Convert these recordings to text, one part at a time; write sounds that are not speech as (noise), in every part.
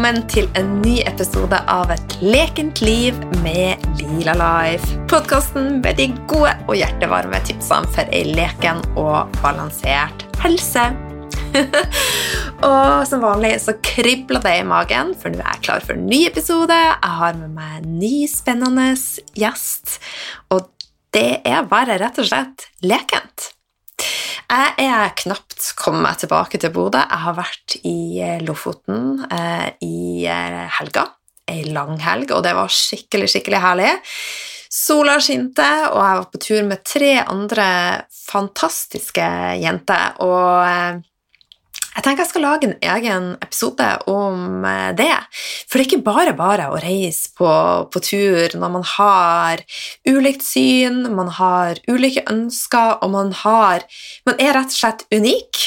velkommen til en ny episode av Et lekent liv med Lila Life. Podkasten med de gode og hjertevarme tipsene for ei leken og balansert helse. (laughs) og som vanlig så kribler det i magen, for nå er jeg klar for en ny episode. Jeg har med meg en ny, spennende gjest, og det er bare rett og slett lekent. Jeg er knapt kommet tilbake til Bodø. Jeg har vært i eh, Lofoten eh, i eh, helga, ei lang helg, og det var skikkelig, skikkelig herlig. Sola skinte, og jeg var på tur med tre andre fantastiske jenter. Og eh, jeg tenker jeg skal lage en egen episode om eh, det. For det er ikke bare bare å reise på, på, tur når man har ulikt syn, man har ulike ønsker, og man, har, man er rett og slett unik.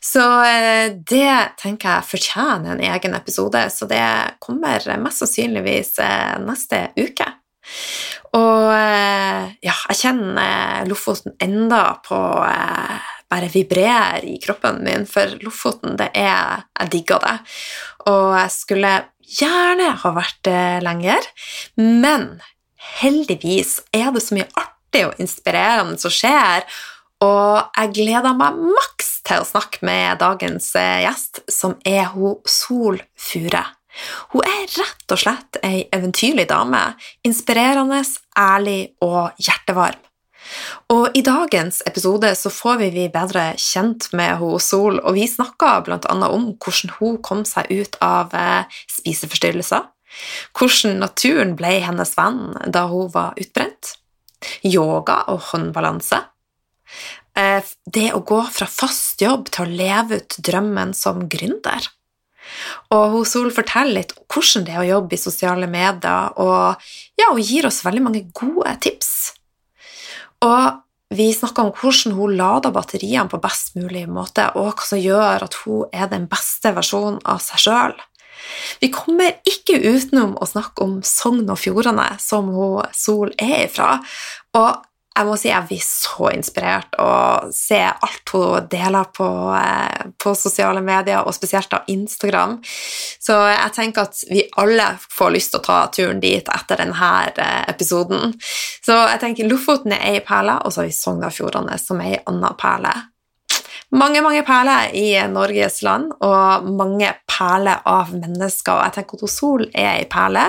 Så eh, det tenker jeg fortjener en egen episode, så det kommer mest sannsynligvis eh, neste uke. Og ja, jeg kjenner Lofoten enda på bare vibrerer i kroppen min, for Lofoten, det er Jeg digger det. Og jeg skulle gjerne ha vært det lenger, men heldigvis er det så mye artig og inspirerende som skjer, og jeg gleder meg maks til å snakke med dagens eh, gjest, som er hun Sol Fure. Hun er rett og slett ei eventyrlig dame. Inspirerende, ærlig og hjertevarm. Og I dagens episode så får vi bedre kjent med hun Sol, og vi snakker bl.a. om hvordan hun kom seg ut av eh, spiseforstyrrelser, hvordan naturen ble hennes venn da hun var utbrent, yoga og håndbalanse, eh, det å gå fra fast jobb til å leve ut drømmen som gründer. Og hun Sol forteller litt hvordan det er å jobbe i sosiale medier, og ja, hun gir oss veldig mange gode tips og vi snakka om hvordan hun lader batteriene på best mulig måte, og hva som gjør at hun er den beste versjonen av seg sjøl. Vi kommer ikke utenom å snakke om Sogn og Fjordane, som hun Sol er ifra. Og jeg må si jeg blir så inspirert å se alt hun deler på, eh, på, sosiale medier, og spesielt av Instagram. Så jeg tenker at vi alle får lyst til å ta turen dit etter denne eh, episoden. Så jeg tenker Lofoten er ei perle, og så har vi Sogn og Fjordane som er ei anna perle. Mange mange perler i Norges land, og mange perler av mennesker. Og jeg tenker at Sol er ei perle,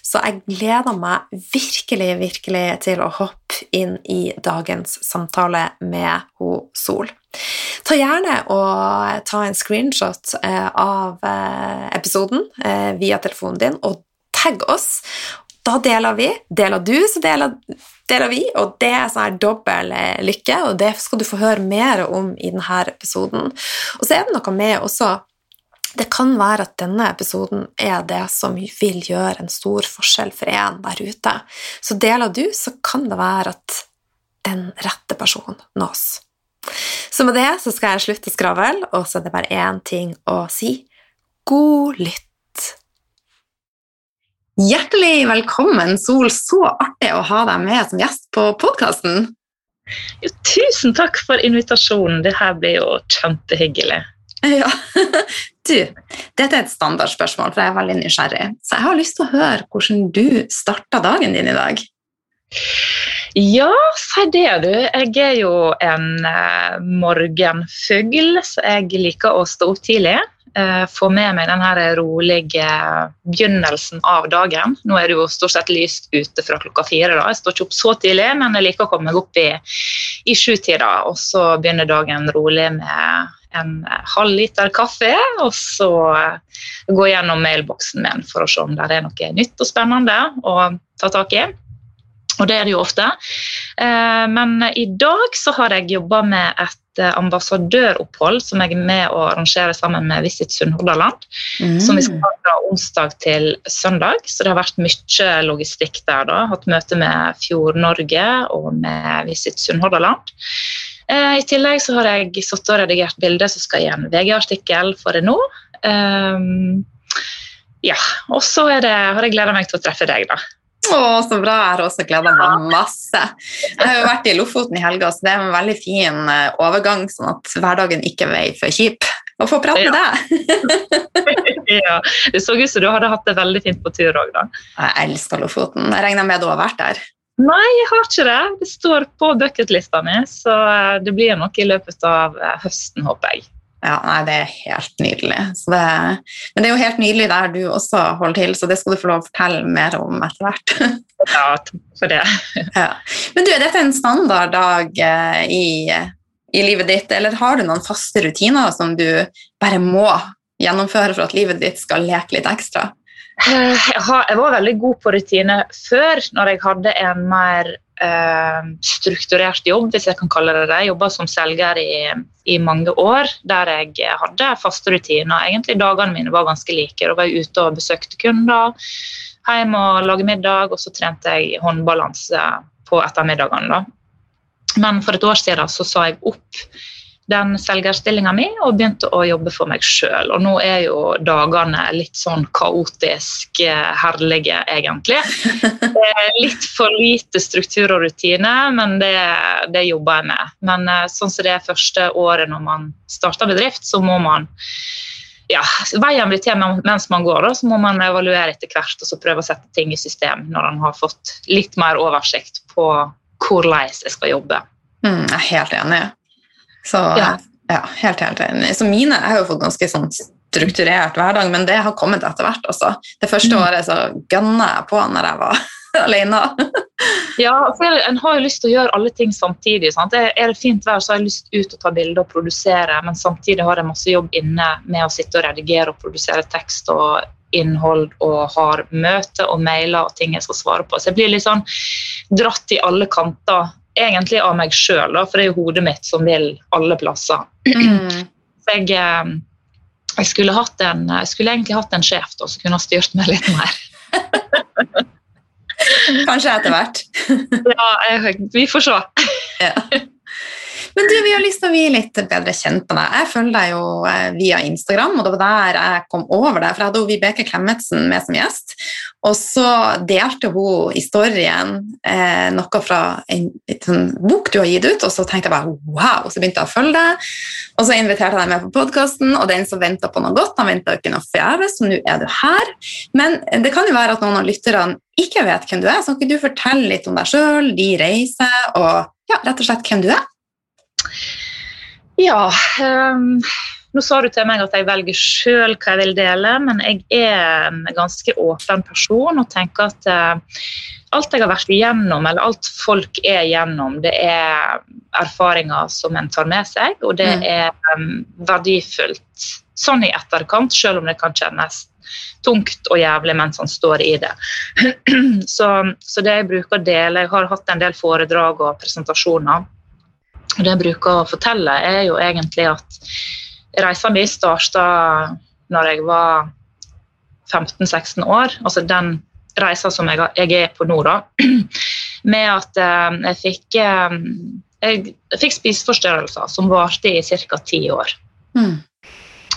så jeg gleder meg virkelig, virkelig til å hoppe inn i dagens samtale med ho Sol. Ta gjerne og ta en screenshot eh, av eh, episoden eh, via telefonen din, og tagg oss. Da deler vi. Deler du, så deler deler vi, og det er sånn dobbel eh, lykke, og det skal du få høre mer om i denne episoden. Og så er det noe med også det kan være at denne episoden er det som vil gjøre en stor forskjell for en der ute. Så deler du, så kan det være at den rette personen nås. Så med det så skal jeg slutte å skravle, og så er det bare én ting å si. God lytt! Hjertelig velkommen, Sol. Så artig å ha deg med som gjest på podkasten. Tusen takk for invitasjonen. Det her blir jo kjempehyggelig. Ja. (laughs) Du, dette er et standardspørsmål, for jeg er veldig nysgjerrig. Så jeg har lyst til å høre hvordan du starta dagen din i dag. Ja, si det, du. Jeg er jo en eh, morgenfugl, så jeg liker å stå opp tidlig. Eh, få med meg den rolige begynnelsen av dagen. Nå er det jo stort sett lyst ute fra klokka fire. da. Jeg står ikke opp så tidlig, men jeg liker å komme meg opp i, i sjutida. Og så begynner dagen rolig med en halv liter kaffe, og så gå gjennom mailboksen min for å se om det er noe nytt og spennende å ta tak i. Og det er det jo ofte. Eh, men i dag så har jeg jobba med et Eh, ambassadøropphold som jeg er med å arrangere sammen med Visit Sunnhordland. Mm. Som vi skal ha fra onsdag til søndag. Så det har vært mye logistikk der. da. Hatt møte med Fjord-Norge og med Visit Sunnhordland. Eh, I tillegg så har jeg satt og redigert bilder som skal i en VG-artikkel for det nå. Um, ja, og så har jeg gleda meg til å treffe deg, da. Å, så bra. Jeg har også gleda meg masse. Jeg har jo vært i Lofoten i helga, så det er en veldig fin eh, overgang, sånn at hverdagen ikke veier for kjip. å få prate med deg. (laughs) ja, Det så ut som du hadde hatt det veldig fint på tur òg, da. Jeg elsker Lofoten. Jeg regner med du har vært der? Nei, jeg har ikke det. Det står på bucketlista mi, så eh, det blir nok i løpet av eh, høsten, håper jeg. Ja, nei, Det er helt nydelig. Det, men det er jo helt nydelig der du også holder til, så det skal du få lov å fortelle mer om etter hvert. (laughs) ja, takk for det. (laughs) ja. Men du, er dette en standarddag dag i, i livet ditt, eller har du noen faste rutiner som du bare må gjennomføre for at livet ditt skal leke litt ekstra? Eh, jeg var veldig god på rutine før, når jeg hadde en mer eh, strukturert jobb, hvis jeg kan kalle det det. Jeg jobba som selger i, i, mange år, der jeg hadde faste rutiner. Egentlig Dagene mine var ganske like. Da var jeg ute og besøkte kunder, hjem og lage middag, og så trente jeg håndbalanse på ettermiddagene. Men for et år siden så sa jeg opp den selgerstillinga mi og begynte å jobbe for meg sjøl. Og nå er jo dagene litt sånn kaotisk eh, herlige, egentlig. (laughs) Det er litt for lite struktur og rutine, men det, det jobber jeg med. Men eh, sånn som det første året når man starter bedrift, så må man ja, Veien blir til mens man går, da, så må man evaluere etter hvert og så prøve å sette ting i system når man har fått litt mer oversikt på hvordan jeg skal jobbe. Mm, jeg er helt enig. Så ja. ja helt, helt enig. Så mine Jeg har jo fått ganske sånn strukturert hverdag, men det har kommet etter hvert også. Det første mm. året så gønna jeg på når jeg var (laughs) alene. ja, for En har jo lyst til å gjøre alle ting samtidig. Sant? Er det fint vær, så har jeg lyst ut å ta bilder og produsere, men samtidig har jeg masse jobb inne med å sitte og redigere og produsere tekst og innhold og har møter og mailer og ting jeg skal svare på. Så jeg blir litt sånn dratt i alle kanter egentlig av meg sjøl, for det er jo hodet mitt som vil alle plasser. Mm. (clears throat) Jeg, eh, jeg, skulle en, jeg, skulle egentlig hatt en sjef da, som kunne ha styrt meg litt mer. (laughs) Kanskje etter hvert. (laughs) ja, jeg, vi får se. ja. (laughs) Men du, vi har lyst til å bli litt bedre kjent med deg. Jeg følger deg jo eh, via Instagram, og det var der jeg kom over deg. For jeg hadde jo Vibeke Klemetsen med som gjest, og så delte hun historien, eh, noe fra en, en, sånn bok du har gitt ut, og så tenkte jeg bare wow, så begynte jeg å følge deg. Og så inviterte jeg deg med på podkasten, og den som venta på noe godt, han venta ikke noe forgjeves, så nå er du her. Men det kan jo være at noen av lytterne ikke vet hvem du er, så kan ikke du fortelle litt om deg sjøl, de reiser, og ja, rett og slett hvem du er? Ja um, Nå sa du til meg at jeg velger sjøl hva jeg vil dele, men jeg er en ganske åpen person og tenker at uh, alt jeg har vært igjennom, eller alt folk er igjennom, det er erfaringer som en tar med seg, og det mm. er um, verdifullt sånn i etterkant, selv om det kan kjennes tungt og jævlig mens han står i det. (clears throat) så, så, det jeg bruker å dele Jeg har hatt en del foredrag og presentasjoner det jeg bruker å fortelle, er jo egentlig at reisa mi starta når jeg var 15-16 år. Altså den reisa som jeg, er på nå, da. (clears throat) Med at eh, jeg fikk eh, jeg, fikk spiseforstyrrelser som varte i ca. ti år. Mm.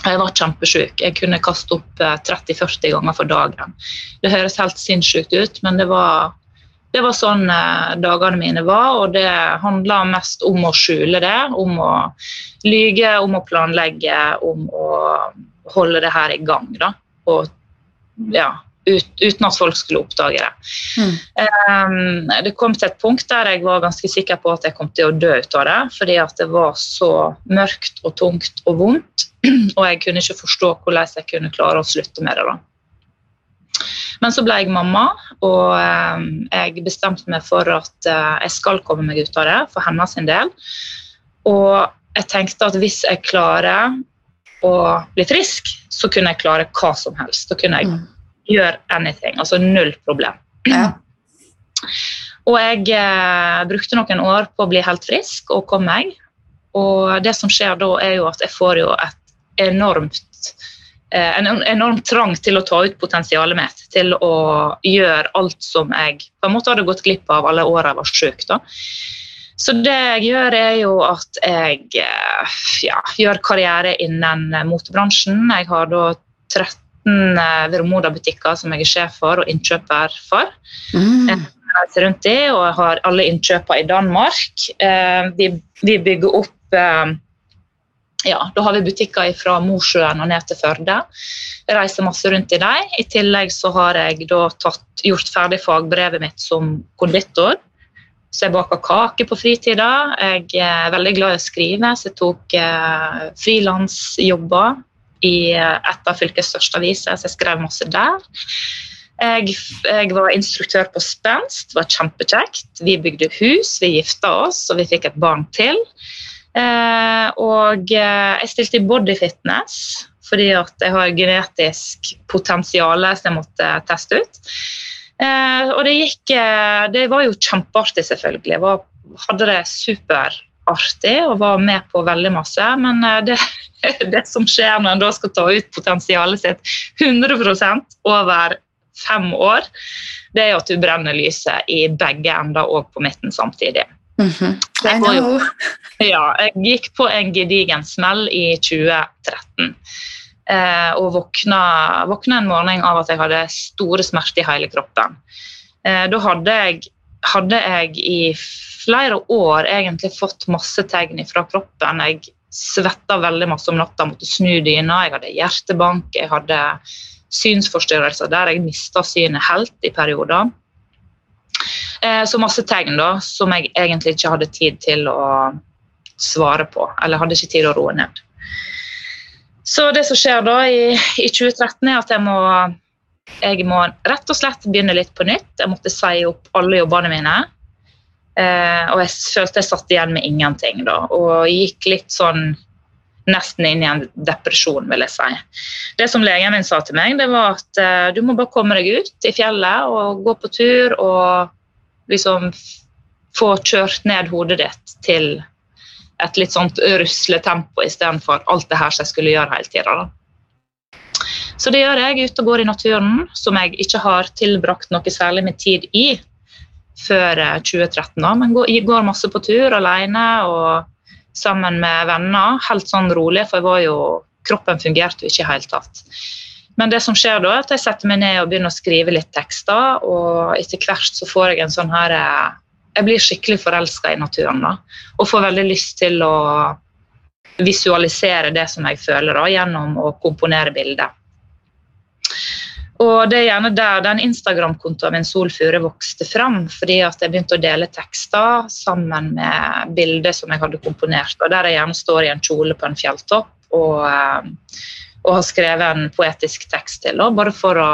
Jeg var kjempesjuk. Jeg kunne kaste opp 30-40 eh, ganger for dagen. Det høres helt sinnssykt ut, men det var det var sånn eh, dagene mine var, og det handla mest om å skjule det. Om å lyge, om å planlegge, om å holde det her i gang. Da. Og ja, ut, uten at folk skulle oppdage det. Mm. Um, det kom til et punkt der jeg var ganske sikker på at jeg kom til å dø ut av det, fordi at det var så mørkt og tungt og vondt, (clears throat) og jeg kunne ikke forstå hvordan jeg kunne klare å slutte med det. da. Men så ble jeg mamma, og eh, jeg bestemte meg for at eh, jeg skal komme meg ut av det for hennes del. Og jeg tenkte at hvis jeg klarer å bli frisk, så kunne jeg klare hva som helst. Da kunne jeg mm. gjøre anything. Altså null problem. Ja. Og jeg eh, brukte noen år på å bli helt frisk og kom meg. Og det som skjer da, er jo at jeg får jo et enormt en enorm trang til å ta ut potensialet mitt, til å gjøre alt som jeg på en måte hadde gått glipp av alle åra jeg var da. Så det jeg gjør, er jo at jeg eh, ja, gjør karriere innen motebransjen. Jeg har da 13 Veromoda-butikker som jeg er sjef for og innkjøper for. Mm. Jeg reiser rundt i, og jeg har alle innkjøpene i Danmark. Eh, vi, vi bygger opp ja, da har vi butikker fra Mosjøen og ned til Førde. Jeg reiser masse rundt i dem. I tillegg så har jeg da tatt, gjort ferdig fagbrevet mitt som konditor. Så jeg baker kake på fritida. Jeg er veldig glad i å skrive, så jeg tok eh, frilansjobber i eh, et av fylkets største aviser, så jeg skrev masse der. Jeg, jeg, var instruktør på spenst, det var kjempekjekt. Vi bygde hus, vi gifta oss, og vi fikk et barn til. Eh, og eh, jeg stilte i bodyfitness fordi at jeg har genetisk potensial som jeg måtte teste ut. Eh, og det gikk Det var jo kjempeartig, selvfølgelig. Jeg var, hadde det superartig og var med på veldig masse. Men det, (laughs) det som skjer når en da skal ta ut potensialet sitt 100% over fem år, det er at du brenner lyset i begge ender og på midten samtidig. Mm -hmm. jeg, jo, ja, jeg gikk på en gedigen smell i 2013. Eh, og våkna, våkna, en morgen av at jeg hadde store smerter i hele kroppen. Eh, da hadde jeg, hadde jeg, i flere år egentlig fått masse tegn fra kroppen. Jeg svetta veldig masse om natta, måtte snu dyna, jeg hadde hjertebank, jeg hadde synsforstyrrelser der jeg mista synet helt i perioder. Eh, så masse tegn da, som jeg egentlig ikke hadde tid til å svare på. Eller hadde ikke tid å roe ned. Så det som skjer da i, i 2013, er at jeg må, jeg må rett og slett begynne litt på nytt. Jeg måtte si opp alle jobbene mine. Eh, og jeg følte jeg satt igjen med ingenting da, og gikk litt sånn nesten inn i en depresjon, vil jeg si. Det som legen min sa til meg, det var at eh, du må bare komme deg ut i fjellet og gå på tur og liksom få kjørt ned hodet ditt til et litt sånt rusletempo istedenfor alt det her som jeg skulle gjøre hele tida. Så det gjør jeg, ute og går i naturen, som jeg ikke har tilbrakt noe særlig med tid i før 2013. Eh, Men går, går masse på tur alene og sammen med venner, helt sånn rolig, for jeg var jo, kroppen fungerte jo ikke i det hele tatt. Men det som skjer da, er at jeg setter meg ned og begynner å skrive litt tekster. Og etter hvert så får jeg en sånn her eh, Jeg blir skikkelig forelska i naturen. da, Og får veldig lyst til å visualisere det som jeg føler, da, gjennom å komponere bilder. Og det er gjerne der den Instagram-kontoen min Sol Fure vokste fram. Fordi at jeg begynte å dele tekster sammen med bilder som jeg hadde komponert. og Der jeg gjerne står i en kjole på en fjelltopp. og eh, og har skrevet en poetisk tekst til, bare for å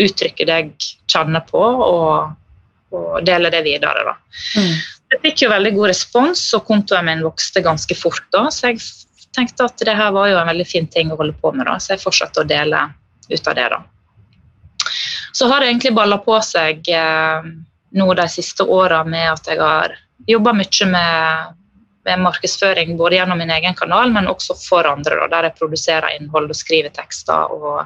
uttrykke det jeg kjenner på, og, og dele det videre. Da. Mm. Jeg fikk jo veldig god respons, og kontoen min vokste ganske fort. da, så jeg tenkte at det her var jo en veldig fin ting å holde på med, da, så jeg fortsatte å dele ut av det. da. Så har det egentlig balla på seg eh, nå de siste åra med at jeg har jobba mye med med markedsføring både gjennom min egen kanal, men også for andre, der jeg produserer innhold og skriver tekster og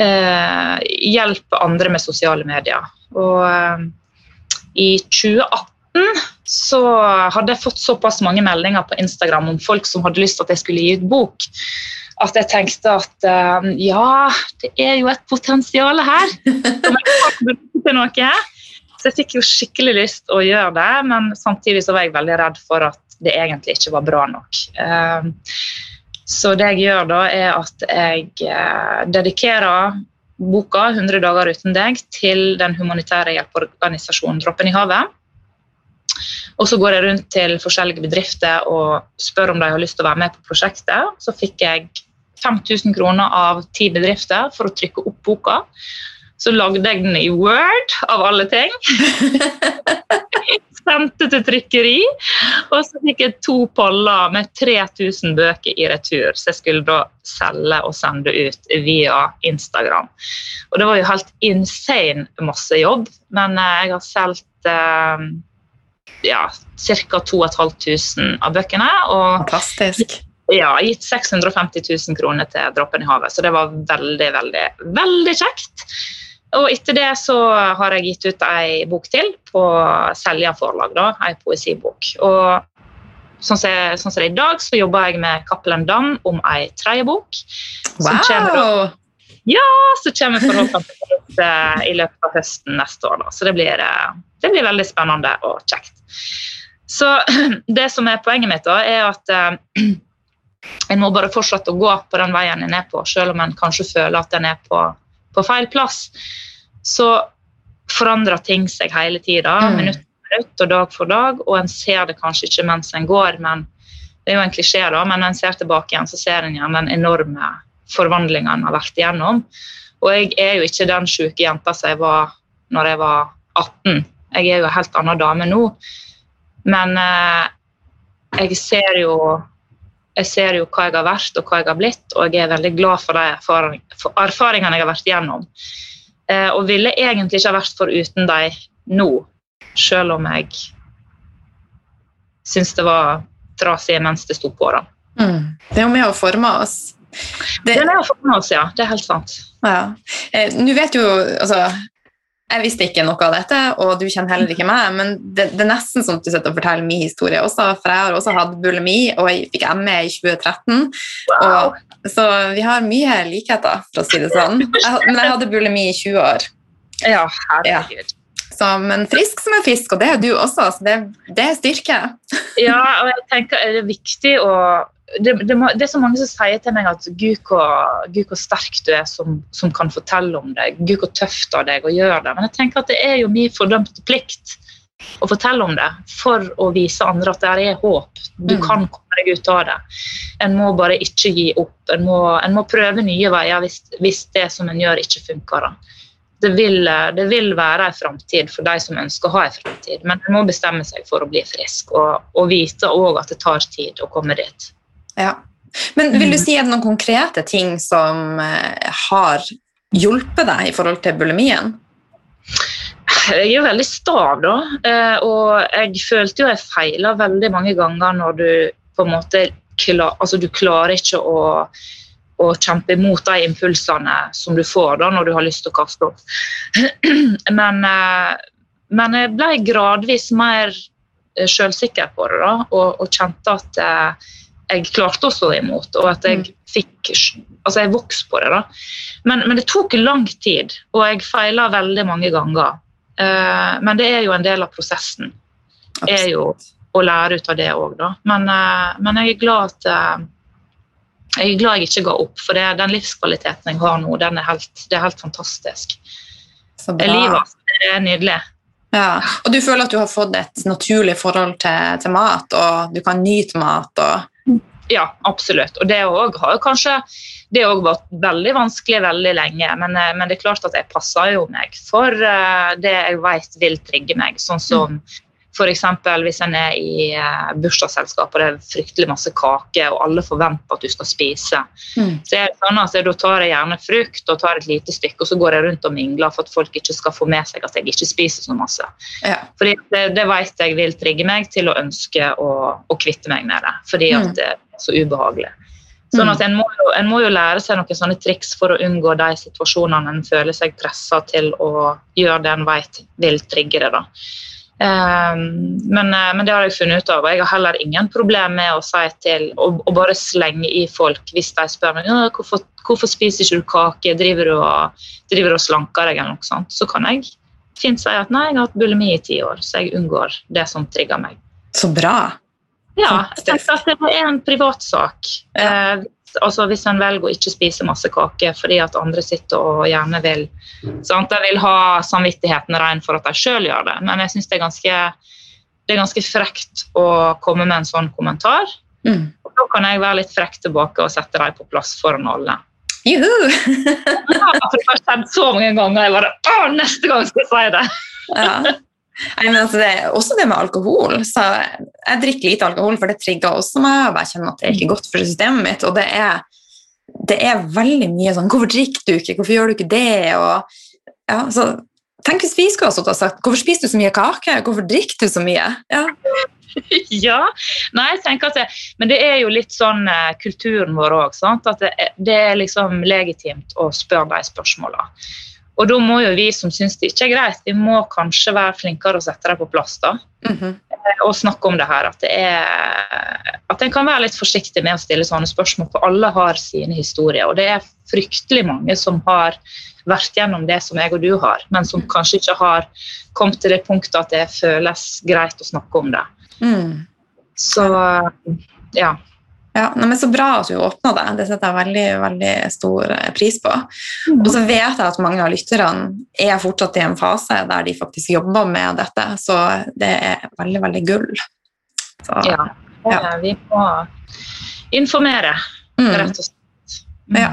eh, hjelper andre med sosiale medier. Og eh, i 2018 så hadde jeg fått såpass mange meldinger på Instagram om folk som hadde lyst til at jeg skulle gi ut bok, at jeg tenkte at eh, ja, det er jo et potensial her. Så jeg fikk jo skikkelig lyst å gjøre det, men samtidig så var jeg veldig redd for at det egentlig ikke var bra nok. Ehm, så det jeg gjør da, er at jeg eh, dedikerer boka 100 dager uten deg til den humanitære hjelpeorganisasjonen Droppen i havet. Og så går jeg rundt til forskjellige bedrifter og spør om de har lyst til å være med på prosjektet. Så fikk jeg 5000 kroner av ti bedrifter for å trykke opp boka. Så lagde jeg den i Word, av alle ting. (laughs) Sendte til trykkeri. Og så fikk jeg to poller med 3000 bøker i retur, så jeg skulle da selge og sende ut via Instagram. Og det var jo helt insane masse jobb, men eh, jeg har solgt eh, ja, ca. 2500 av bøkene. Og Fantastisk. Ja, gitt 650 000 kroner til Droppen i havet, så det var veldig, veldig, veldig kjekt. Og etter det så har jeg gitt ut ei bok til på Selja forlag, da, ei poesibok. Og sånn som, sånn som det er i dag, så jobber jeg med Cappelen Dam om ei tredje bok. Wow! Kommer, ja, så kommer forhåpentligvis uh, i løpet av høsten neste år. Da. Så det blir, uh, det blir, veldig spennende og kjekt. Så (clears throat) det som er poenget mitt, da, er at (clears throat) uh, en må bare fortsette å gå på den veien en er på, selv om en kanskje føler at en er på, på feil plass. Så forandrer ting seg hele tida, mm. minutt for minutt og dag for dag, og en ser det kanskje ikke mens en går, men det er jo en klisjé, da, men når en ser tilbake igjen, så ser en igjen den enorme forvandlinga en har vært igjennom. Og jeg er jo ikke den sjuke jenta som jeg var når jeg var 18. Jeg er jo en helt annen dame nå. Men eh, jeg ser jo jeg ser jo hva jeg har vært og hva jeg har blitt, og jeg er veldig glad for de erfaringene jeg har vært igjennom. Eh, og ville egentlig ikke ha vært foruten dem nå, selv om jeg syns det var trasig mens det sto på. da. Mm. Det er jo med å forme oss. Det, det er med å forme oss, ja. Det er helt sant. Ja. Eh, vet jo, altså, jeg visste ikke noe av dette, og du kjenner heller ikke meg, men det, det er nesten som du sitter og forteller min historie også, for jeg har også hatt bulimi, og jeg fikk ME i 2013. Wow. Og, så vi har mye likheter, for å si det sånn. Jeg, men jeg hadde bulimi i 20 år. Ja, herregud. Ja. Så, men frisk som en fisk, og det er du også, så det, det er styrke. ja, og jeg tenker er det er viktig å det, det, det, er så mange som sier til meg at Gud hvor, Gud, hvor sterk du er som, som, kan fortelle om det. Gud, hvor tøft av deg å gjøre det. Men jeg tenker at det er jo min fordømte plikt å fortelle om det for å vise andre at det er håp. Du mm. kan komme deg ut av det. En må bare ikke gi opp. En må, en må prøve nye veier hvis, hvis, det som en gjør, ikke funker. Det vil, det vil, være en framtid for de som ønsker å ha en framtid, men en må bestemme seg for å bli frisk og, og vite òg at det tar tid å komme dit. Ja. Men vil du mm. si er det noen konkrete ting som eh, har hjulpet deg i forhold til bulimien? Jeg er jo veldig stav, da. Eh, og jeg følte jo jeg feila veldig mange ganger når du på en måte klar, altså du klarer ikke å, å kjempe imot de impulsene som du får da når du har lyst til å kaste opp. (clears throat) Men, eh, men jeg ble gradvis mer sjølsikker på det da, og, og kjente at jeg klarte å stå imot, og at jeg mm. fikk Altså, jeg vokste på det, da. Men, men det tok lang tid, og jeg feila veldig mange ganger. Uh, men det er jo en del av prosessen. Absolutt. er jo å lære ut av det òg, da. Men, uh, men, jeg er glad at uh, jeg er glad jeg ikke ga opp, for det, den livskvaliteten jeg har nå, den er helt, det er helt fantastisk. Livet det er nydelig. Ja, Og du føler at du har fått et naturlig forhold til, til mat, og du kan nyte mat? og ja, absolutt. Og det òg har kanskje det har vært veldig vanskelig veldig lenge. Men, eh, men, det er klart at jeg passer jo meg for uh, det jeg vet vil trigge meg. Sånn som mm. f.eks. hvis en er i uh, bursdagsselskap og det er fryktelig masse kake, og alle forventer at du skal spise. Mm. Så er det sånn at Da tar jeg gjerne frukt og tar et lite stykke, og så går jeg rundt og mingler for at folk ikke skal få med seg at jeg ikke spiser så masse. Ja. Fordi det, det vet jeg vil trigge meg til å ønske å, å kvitte meg med det. fordi at mm så ubehagelig. Sånn mm. at en må, jo, en må, jo, lære seg noen sånne triks for å unngå de situasjonene en føler seg pressa til å gjøre det en vet vil trigge det. da. Um, men, eh, men, det har jeg funnet ut av, og jeg har heller ingen problem med å si til å, å bare slenge i folk hvis de spør meg hvorfor, hvorfor spiser ikke du kake, driver du og, driver og slanker deg, eller noe sånt. Så kan jeg fint si at nei, jeg har hatt bulimi i ti år, så jeg unngår det som trigger meg. Så bra. Ja, jeg tenker at det er en privatsak. Ja. Eh, altså Hvis en velger å ikke spise masse kake fordi at andre sitter og gjerne vil sant? De vil ha samvittigheten ren for at de sjøl gjør det. Men jeg syns det, det, er ganske frekt å komme med en sånn kommentar. Mm. Og da kan jeg være litt frekk tilbake og sette dem på plass foran alle. Juhu! (laughs) ja, for det har skjedd så mange ganger. Jeg bare Å, neste gang skal jeg si det! ja. Nei, altså det, også det med alkohol. Så jeg drikker lite alkohol, for det trigger også meg. og Jeg kjenner at det er ikke godt for systemet mitt. Og det er, det er veldig mye sånn Hvorfor drikker du ikke? Hvorfor gjør du ikke det? Og, ja, så, tenk hvis vi skulle ha sagt Hvorfor spiser du så mye kake? Hvorfor drikker du så mye? Ja. (laughs) ja. Nei, tenker at det, Men det er jo litt sånn eh, kulturen vår òg. At det, det, er liksom legitimt å spørre de spørsmåla. Og da må jo vi som syns det ikke er greit, vi må kanskje være flinkere å sette det på plass. da. Mm -hmm. Og snakke om det her. At, det er, at en kan være litt forsiktig med å stille sånne spørsmål, for alle har sine historier. Og det er fryktelig mange som har vært gjennom det som jeg og du har, men som kanskje ikke har kommet til det punktet at det føles greit å snakke om det. Mm. Så ja. Ja, men Så bra at du åpna det. Det setter jeg veldig veldig stor eh, pris på. Mm. Og så vet jeg at mange av lytterne er fortsatt i en fase der de faktisk jobber med dette, så det er veldig, veldig gull. Så, Ja. Ja. Vi må informere, mm. rett og slett. Mm. Ja.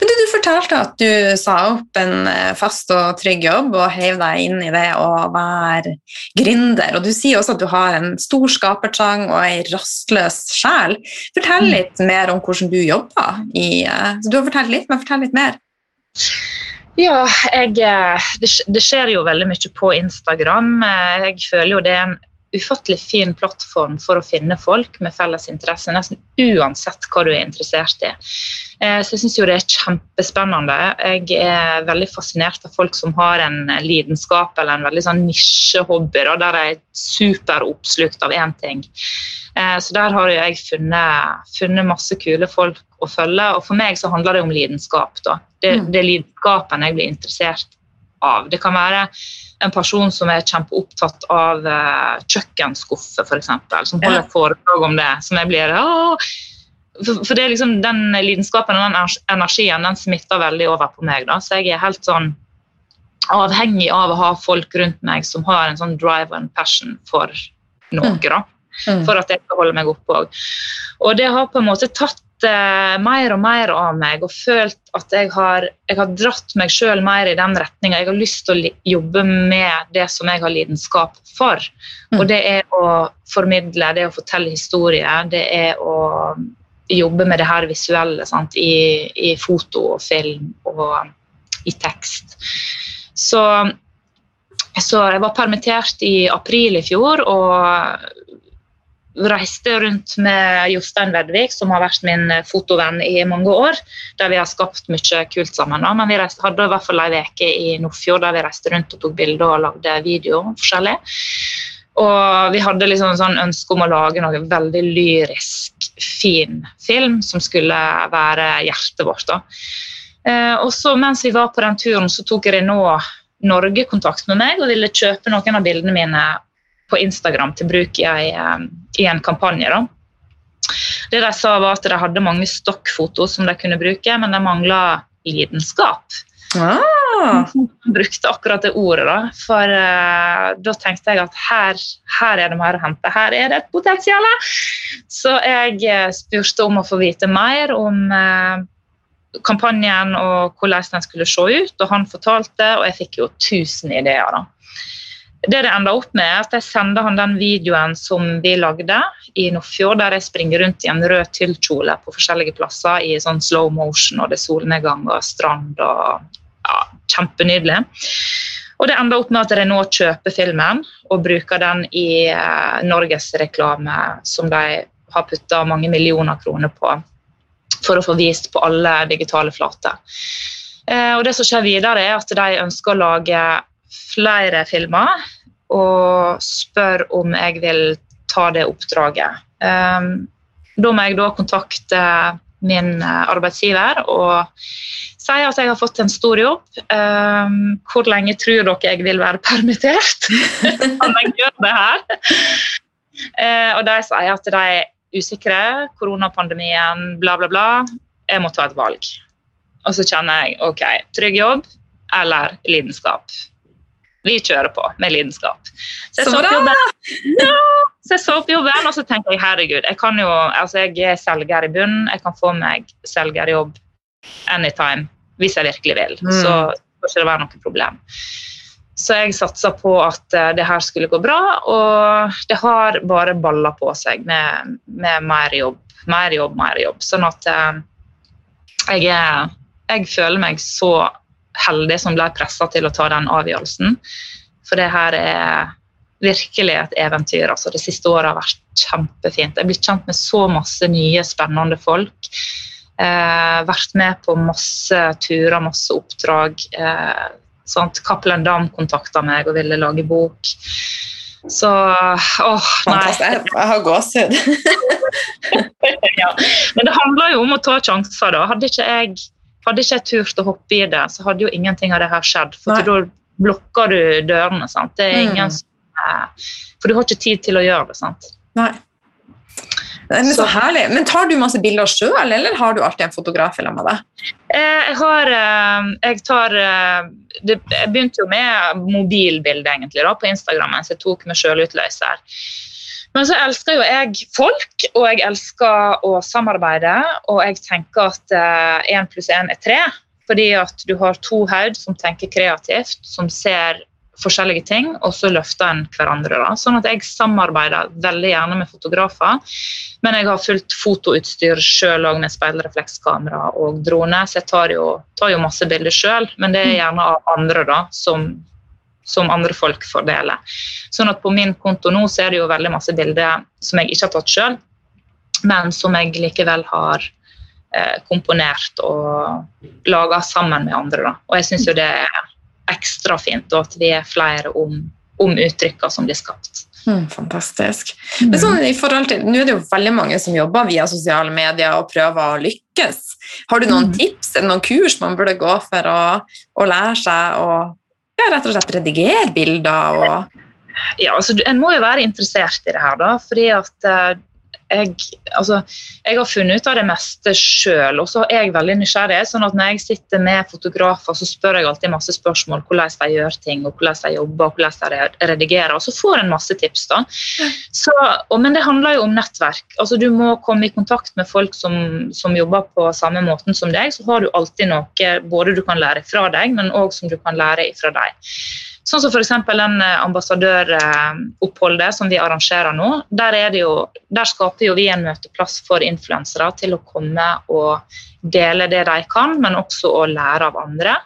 Men du, du fortalte at du sa opp en eh, fast og trygg jobb og heiv deg inn i det å være gründer. Og du sier også at du har en stor skapertrang og ei rastløs sjel. Fortell Mm. litt mer om hvordan du jobber i eh, så Du har fortalt litt, men fortell litt mer. Ja, jeg, eh, det, skjer jo veldig mye på Instagram. Jeg føler jo det er en ufattelig fin plattform for å finne folk med felles interesse, nesten uansett hva du er interessert i. Eh, Så jeg syns jo det er kjempespennende. Jeg er veldig fascinert av folk som har en lidenskap eller en veldig sånn nisjehobby der de er superoppslukt av én ting. Eh, Så der har jeg funnet, funnet masse kule folk å følge, og for meg så handler det om lidenskap. da. Det, Mm. det er lidenskapen jeg blir interessert av. Det kan være en person som er kjempeopptatt av uh, kjøkkenskuffer, f.eks., som holder et foredrag om det. som jeg blir, for, for det er liksom Den lidenskapen og den energien den smitter veldig over på meg. da, Så jeg er helt sånn avhengig av å ha folk rundt meg som har en sånn drive and passion for noe. Mm. da Mm. for at jeg skal holde meg oppe òg. Og det har på en måte tatt eh, mer og mer av meg og følt at jeg har, jeg har dratt meg sjøl mer i den retninga. Jeg har lyst til å jobbe med det som jeg har lidenskap for. Mm. Og det er å formidle, det er å fortelle historier, det er å jobbe med det her visuelle sant? I, i foto og film og i tekst. Så så jeg var permittert i april i fjor og reiste rundt med Jostein Vedvik, som har vært min fotovenn i mange år. Der vi har skapt mye kult sammen. Men vi reiste, hadde i hvert fall ei uke i Nordfjord der vi reiste rundt og tok bilder og lagde video forskjellig. Og vi hadde liksom sånn ønske om å lage noe veldig lyrisk, fin film som skulle være hjertet vårt. da. Eh, og så Mens vi var på den turen, så tok Renault Norge kontakt med meg og ville kjøpe noen av bildene mine på Instagram til bruk i, eh, i en kampanje. da. Det de sa var at De hadde mange stokkfoto som de kunne bruke, men de mangla lidenskap. Ah, Jeg brukte akkurat det ordet, da. For uh, da tenkte jeg at her, her er det mer å hente. Her er det et potensial. Så jeg eh, spurte om å få vite mer om uh, kampanjen og hvordan den skulle se ut, og han fortalte, og jeg fikk jo 1000 ideer. da. Det det enda opp med, er at jeg sender han den videoen som vi lagde i Nordfjord, der jeg springer rundt i en rød tyllkjole på forskjellige plasser i sånn slow motion, og det er solnedgang og strand og ja, Kjempenydelig. Og det ender opp med at Renault kjøper filmen og bruker den i eh, norgesreklame som de har putta mange millioner kroner på for å få vist på alle digitale flater. Eh, og det som skjer videre, er at de ønsker å lage flere filmer og spør om jeg vil ta det oppdraget. Um, da må jeg da kontakte min eh, arbeidsgiver og si at jeg har fått en stor jobb. Um, hvor lenge tror dere jeg vil være (laughs) permittert? Kan jeg gjøre det her? Eh, og de sier at de er usikre, koronapandemien, bla, bla, bla. Jeg må ta et valg. Og så kjenner jeg ok, trygg jobb eller lidenskap. Vi kjører på med lidenskap. Så jeg Så så bra! jobben, ja, så jeg så opp jobben og så tenkte jeg herregud, jeg kan jo, altså jeg er selger i bunnen, jeg kan få meg selgerjobb anytime hvis jeg virkelig vil. Mm. Så skal ikke det være noe problem. Så jeg satsa på at eh, det her skulle gå bra, og det har bare balla på seg med, med mer jobb, mer jobb, mer jobb. Sånn at eh, jeg, jeg føler meg så heldig som ble pressa til å ta den avgjørelsen. For det her er virkelig et eventyr. Altså, det siste året har vært kjempefint. Jeg er blitt kjent med så masse nye, spennende folk. Eh, vært med på masse turer, masse oppdrag. Eh, sant? Cappelen Dam kontakta meg og ville lage bok. Så åh, nei. Jeg har gåsehud. (laughs) ja. Men det handler jo om å ta sjanser. da. Hadde ikke jeg, hadde ikke jeg turt å hoppe i det, så hadde jo ingenting av det her skjedd. For da blokker du dørene. sant? Det er Mm. som, eh, For du har ikke tid til å gjøre det. sant? Nei. Men så, herlig. Men tar du masse bilder sjøl, eller har du alltid en fotograf i lag med deg? Eh, jeg har eh, Jeg tar det, Jeg begynte jo med mobilbilde egentlig da, på Instagram mens jeg tok med sjølutløser. Men så elsker jo jeg folk, og jeg elsker å samarbeide. Og jeg tenker at én pluss én er tre. Fordi at du har to hode som tenker kreativt, som ser forskjellige ting, og så løfter en hverandre. Da. Sånn at jeg samarbeider veldig gjerne med fotografer. Men jeg har fullt fotoutstyr sjøl òg, med speilreflekskamera og drone, så jeg tar jo, tar jo masse bilder sjøl. Men det er gjerne av andre, da, som, som andre folk får dele. Sånn at på min konto nå så er det jo veldig masse bilder som jeg ikke har tatt sjøl, men som jeg likevel har eh, komponert og laga sammen med andre. Da. Og jeg syns jo det er ekstra fint, og at vi er flere om, om uttrykka som blir skapt. Mm, fantastisk. Mm. Men sånn, i forhold til, Nå er det jo veldig mange som jobber via sosiale medier og prøver å lykkes. Har du noen mm. tips eller noen kurs man burde gå for å, å lære seg å ja, rett og slett redigere bilder? Og ja, altså, En må jo være interessert i det her, da, fordi at uh, jeg, altså, jeg, har funnet ut av det meste sjøl, og så er jeg veldig nysgjerrig. sånn at Når jeg sitter med fotografer, så spør jeg alltid masse spørsmål hvordan de gjør ting, og hvordan de jobber og hvordan de redigerer. Og så får en masse tips. da. Så, og, men det handler jo om nettverk. altså Du må komme i kontakt med folk som, som jobber på samme måten som deg. Så har du alltid noe både du kan lære fra deg, men òg som du kan lære fra deg. Sånn som f.eks. den eh, ambassadøroppholdet som vi arrangerer nå. Der, jo, der, skaper jo vi en møteplass for influensere til å komme og dele det de kan, men også å lære av andre.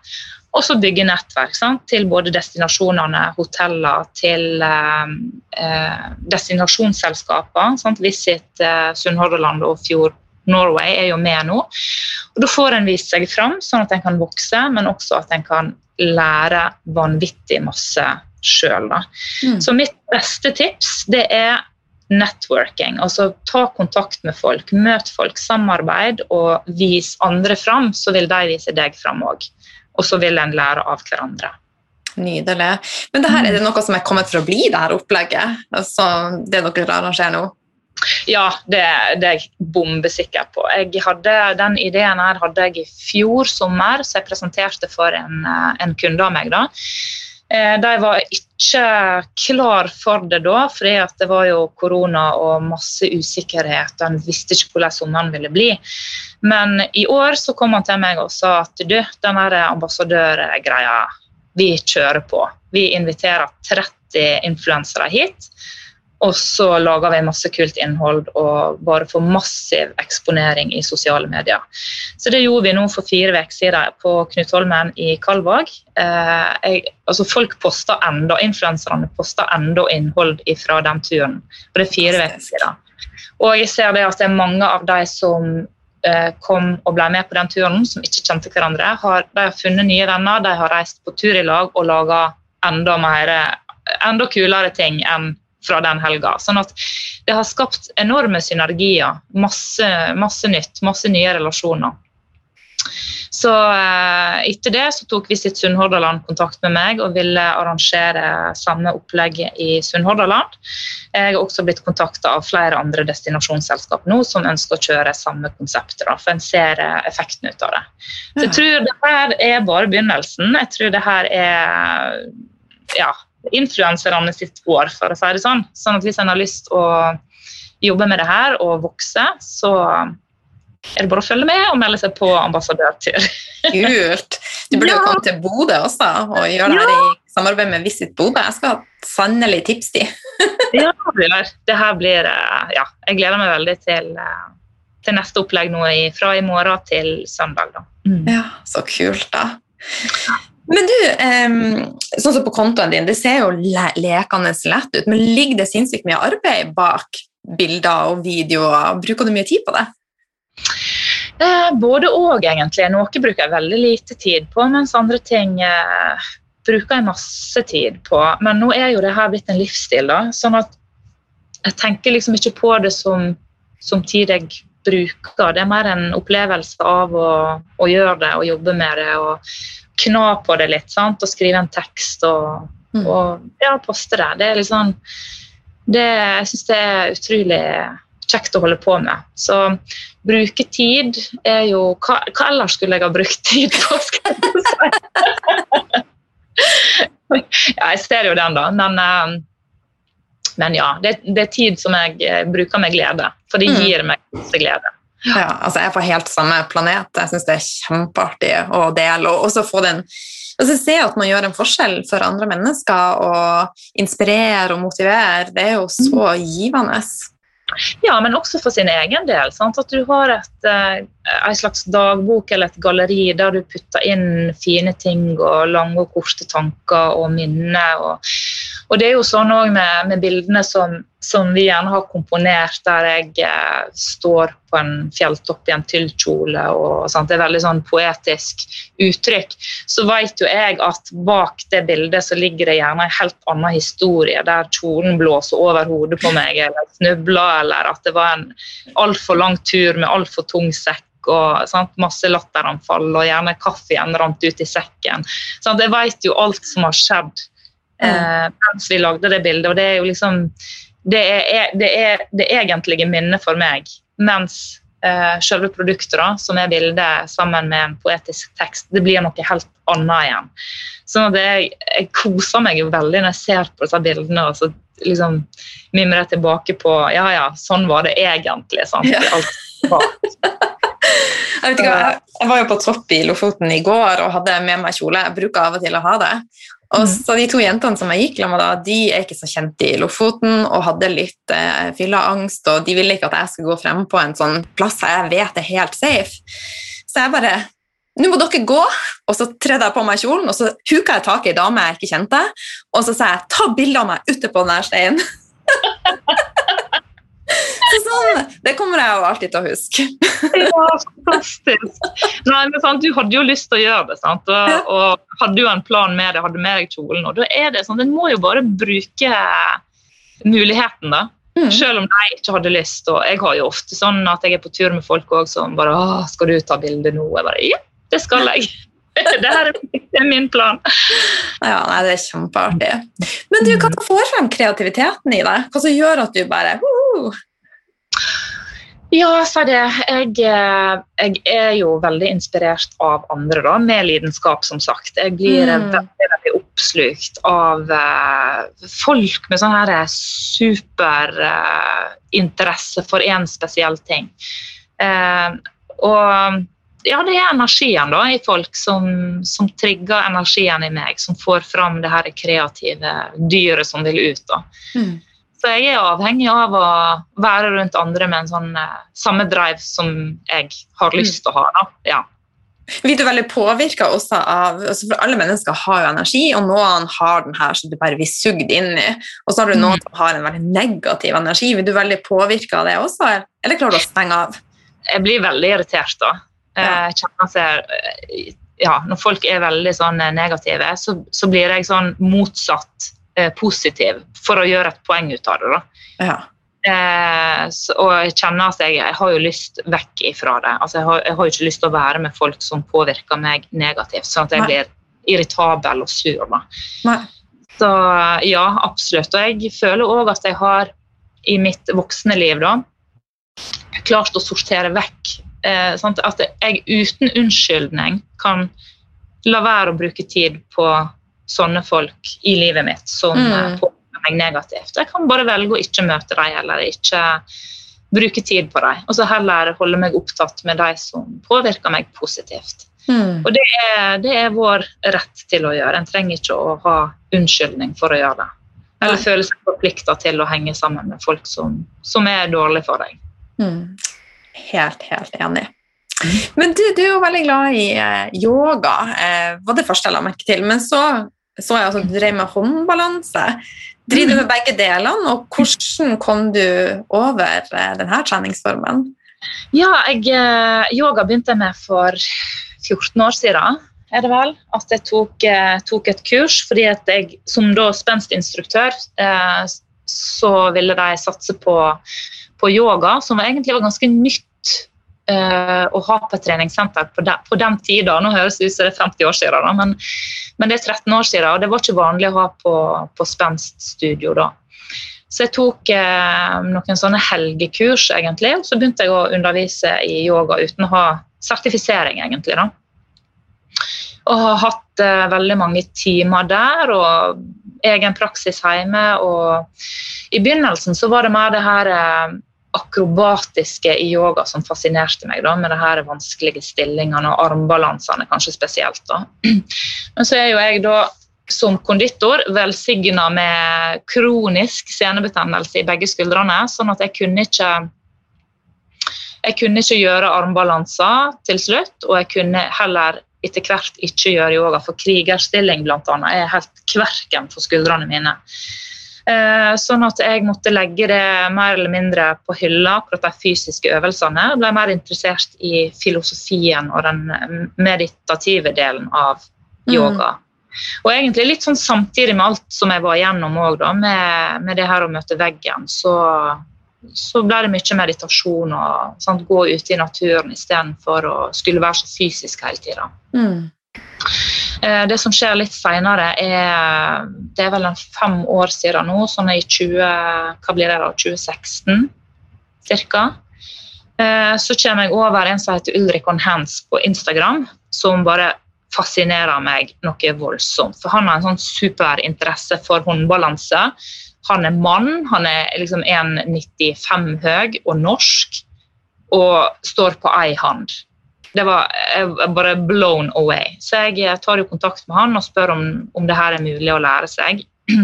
Og så bygge nettverk sant? til både destinasjonene, hoteller, til eh, eh destinasjonsselskaper. Visit eh, Sunnhordland og Fjord Norway er jo med nå. Og Da får en vist seg fram, sånn at en kan vokse, men også at en kan lære vanvittig masse sjøl. Mm. Så mitt beste tips det er networking. Altså ta kontakt med folk, møt folk, samarbeid og vis andre fram, så vil de vise deg fram òg. Og så vil en lære av hverandre. Nydelig. Men det her, er det noe som er kommet for å bli, det her opplegget? Altså, det dere arrangerer nå? Ja, det, det, er jeg bombesikker på. Jeg hadde, den ideen her hadde jeg i fjor sommer, så jeg presenterte for en, eh, en kunde av meg. da. Eh, de var ikke klar for det da, fordi det var jo korona og masse usikkerhet. En visste ikke hvordan sommeren ville bli. Men i år så kom han til meg og sa at du, den ambassadørgreia, vi kjører på. Vi inviterer 30 influensere hit. Og så lager vi masse kult innhold og bare får massiv eksponering i sosiale medier. Så det gjorde vi nå for fire uker siden på Knutholmen i Kalvåg. Eh, altså folk poster enda, Influenserne poster enda innhold fra den turen. Og det er fire uker siden. Og jeg ser det at det er mange av de som eh, kom og ble med på den turen, som ikke kjente hverandre. Har, de har funnet nye venner, de har reist på tur i lag og laga enda, enda kulere ting enn fra den helga. Sånn at det har skapt enorme synergier. Masse, masse nytt, masse nye relasjoner. Så eh, etter det så tok Visit Sunnhordaland kontakt med meg og ville arrangere samme opplegg i Sunnhordaland. Jeg har også blitt kontakta av flere andre destinasjonsselskap nå som ønsker å kjøre samme konsept. for en ser eh, effekten ut av det. Så jeg tror det her er bare begynnelsen. Jeg tror det her er ja, influenserne sitt år, for å si det sånn. Sånn at hvis en har lyst å jobbe med det her og vokse, så er det bare å følge med og melde seg på ambassadørtur. (laughs) Kult. Du burde ja. jo komme til Bodø også og gjøre det her i samarbeid med Visit Bodø. Jeg skal sannelig tipse de. (laughs) ja, det her blir eh, Ja, jeg gleder meg veldig til, eh, til neste opplegg nå fra i morgen til søndag. Da. Mm. Ja, så kult, da. Men du, sånn som på kontoen din, det ser jo le lekende lett ut, men ligger det sinnssykt mye arbeid bak bilder og videoer? Bruker du mye tid på det? Eh, både og, egentlig. Noe bruker jeg veldig lite tid på, mens andre ting eh, bruker jeg masse tid på. Men nå er jo det her blitt en livsstil, da. Sånn at jeg tenker liksom ikke på det som, som tid jeg bruker. Det er mer en opplevelse av å, å gjøre det og jobbe med det. og kna på det litt sant? og skrive en tekst og, mm. og ja, poste det. Det er litt sånn det, Jeg syns det er utrolig kjekt å holde på med. Så bruke tid er jo Hva, hva ellers skulle jeg ha brukt tid på? (laughs) skal jeg si? ja, jeg ser jo den, da. Men, eh, men ja, det, det, er tid som jeg eh, bruker med glede. For det mm. gir meg glede. Ja, altså Jeg er på helt samme planet. Jeg syns det er kjempeartig å dele. Og også få den altså Se at man gjør en forskjell for andre mennesker og inspirere og motivere. Det er jo så mm. givende. Ja, men også for sin egen del. Sant? At du har et, eh, en slags dagbok eller et galleri der du putter inn fine ting og lange og korte tanker og minner. Og, og det er jo sånn òg med, med, bildene som, som, vi gjerne har komponert, der jeg eh, står på en fjelltopp i en tyllkjole og? Det er veldig sånn poetisk uttrykk. Så vet jo jeg at bak det bildet så ligger det gjerne en helt annen historie, der kjolen blåser over hodet på meg, eller snubler, eller at det var en altfor lang tur med altfor tung sekk og sant? masse latteranfall, og gjerne kaffen rant ut i sekken. Sant? Jeg vet jo alt som har skjedd eh, mens vi lagde det bildet, og det er jo liksom det, er, det, er, det egentlige minnet for meg. Mens eh, selve produktet, da, som er bildet sammen med en poetisk tekst, det blir noe helt annet igjen. Sånn at jeg, jeg koser meg jo veldig når jeg ser på disse bildene. og så liksom mimrer jeg tilbake på ja, ja, sånn var det egentlig. sant? Ja. Alt (laughs) Jeg, ikke, jeg, var jo på topp i Lofoten i går og hadde med meg kjole. Jeg bruker av og til å ha det. Og mm. så De to jentene som jeg gikk med, da, de er ikke så kjente i Lofoten og hadde litt eh, fylleangst, og de ville ikke at jeg skulle gå frem på en sånn plass jeg vet er helt safe. Så jeg bare nå må dere gå, og så tredde jeg på meg kjolen, og så huka jeg tak i ei dame jeg ikke kjente, og så sa jeg ta bilde av meg ute på den steinen. (laughs) sånn, det kommer jeg jo alltid til å huske. (laughs) ja, fantastisk. Nei, men sant, Du hadde jo lyst til å gjøre det, sant? Og, og hadde jo en plan med det, hadde med deg kjolen. og da er det sånn, En må jo bare bruke muligheten, da. Mm. Selv om jeg ikke hadde lyst. og Jeg har jo ofte sånn at jeg er på tur med folk også, som bare 'Skal du ta bilde nå?' Jeg bare Ja, det skal jeg. (laughs) det her er min plan. Ja, nei, Det er kjempeartig. Men du, hva får frem kreativiteten i deg? Hva som gjør at du bare uh, ja, si det. Jeg, eh, jeg, er jo veldig inspirert av andre, da, med lidenskap, som sagt. Jeg blir mm. veldig, veldig oppslukt av uh, folk med sånn superinteresse uh, for én spesiell ting. Uh, og ja, det er energien da, i folk som, som, trigger energien i meg, som får fram det her kreative dyret som vil ut. da. Mm. Så jeg er avhengig av å være rundt andre med en sånn uh, samme drive som jeg har lyst til å ha. Da. Ja. Vi du veldig påvirka også av altså For alle mennesker har jo energi, og noen har den her som du bare blir sugd inn i. Og så har du noen mm. som har en veldig negativ energi. Blir du veldig påvirka av det også, eller klarer du å stenge av? Jeg blir veldig irritert da. Ja. Jeg kjenner seg ja, Når folk er veldig sånn negative, så, så blir jeg sånn motsatt eh, positiv for å gjøre et poeng ut av det. Ja. Eh, så, og jeg kjenner at jeg, jeg, har jo lyst vekk ifra det. Altså, jeg, har, jeg har ikke lyst til å være med folk som påvirker meg negativt, sånn at jeg Nei. blir irritabel og sur. Da. Så ja, absolutt. Og jeg føler òg at jeg har i mitt voksne liv da, klart å sortere vekk. Eh, sånn at jeg uten unnskyldning kan la være å bruke tid på sånne folk i livet mitt som mm. Eh, påvirker meg negativt. Jeg kan bare velge å ikke møte dem eller ikke bruke tid på dem. Og så heller holde meg opptatt med de som påvirker meg positivt. Mm. Og det er, det er, vår rett til å gjøre. En trenger ikke å ha unnskyldning for å gjøre det. Eller Nei. føle seg forplikta til å henge sammen med folk som, som er dårlige for deg. Mm. Helt, helt enig. Mm. Men du, du, er jo veldig glad i eh, yoga, eh, var det første jeg la merke til. Men så så jeg at du drev med håndbalanse. Driver du med begge delene, og hvordan kom du over eh, denne treningsformen? Ja, jeg, eh, yoga begynte jeg med for 14 år siden. er det vel, At jeg tok, tok et kurs. fordi at jeg som da spenstinstruktør så ville de satse på, på yoga, som egentlig var ganske nytt å ha på et treningssenter på, de, på den tida. Nå høres det ut som det er 50 år siden, da, men, men, det er 13 år siden, og det var ikke vanlig å ha på, på spenststudio da. Så jeg tok eh, noen sånne helgekurs, egentlig, og så begynte jeg å undervise i yoga uten å ha sertifisering, egentlig. da. Og har hatt eh, veldig mange timer der og egen praksis hjemme. Og i begynnelsen så var det mer det her eh, akrobatiske i yoga som fascinerte meg, da, med det her vanskelige stillingene og armbalansene kanskje spesielt. da. (clears throat) Men så er jo jeg da som konditor velsigna med kronisk senebetennelse i begge skuldrene, sånn at jeg kunne ikke jeg kunne ikke gjøre armbalanser til slutt, og jeg kunne heller etter hvert ikke gjøre yoga, for krigerstilling annet, er helt kverken for skuldrene mine. Eh, sånn at jeg måtte legge det mer eller mindre på hylla, akkurat de fysiske øvelsene. Jeg ble mer interessert i filosofien og den meditative delen av mm. yoga. Mm. Og egentlig litt sånn samtidig med alt som jeg var igjennom òg, med, med det her å møte veggen, så så ble det mye meditasjon og sant, gå ute i naturen istedenfor å skulle være så fysisk hele tida. Mm. Eh, det som skjer litt seinere, er Det er vel en fem år siden nå, sånn i 20, hva blir det da, 2016 ca. Eh, så kommer jeg over en som heter Ulrik on Hands på Instagram, som bare fascinerer meg noe voldsomt. For han har en sånn superinteresse for håndbalanse han er mann, han er liksom 1,95 høy og norsk og står på ei hand. Det var bare blown away. Så jeg tar jo kontakt med han og spør om, om det her er mulig å lære seg. (clears throat)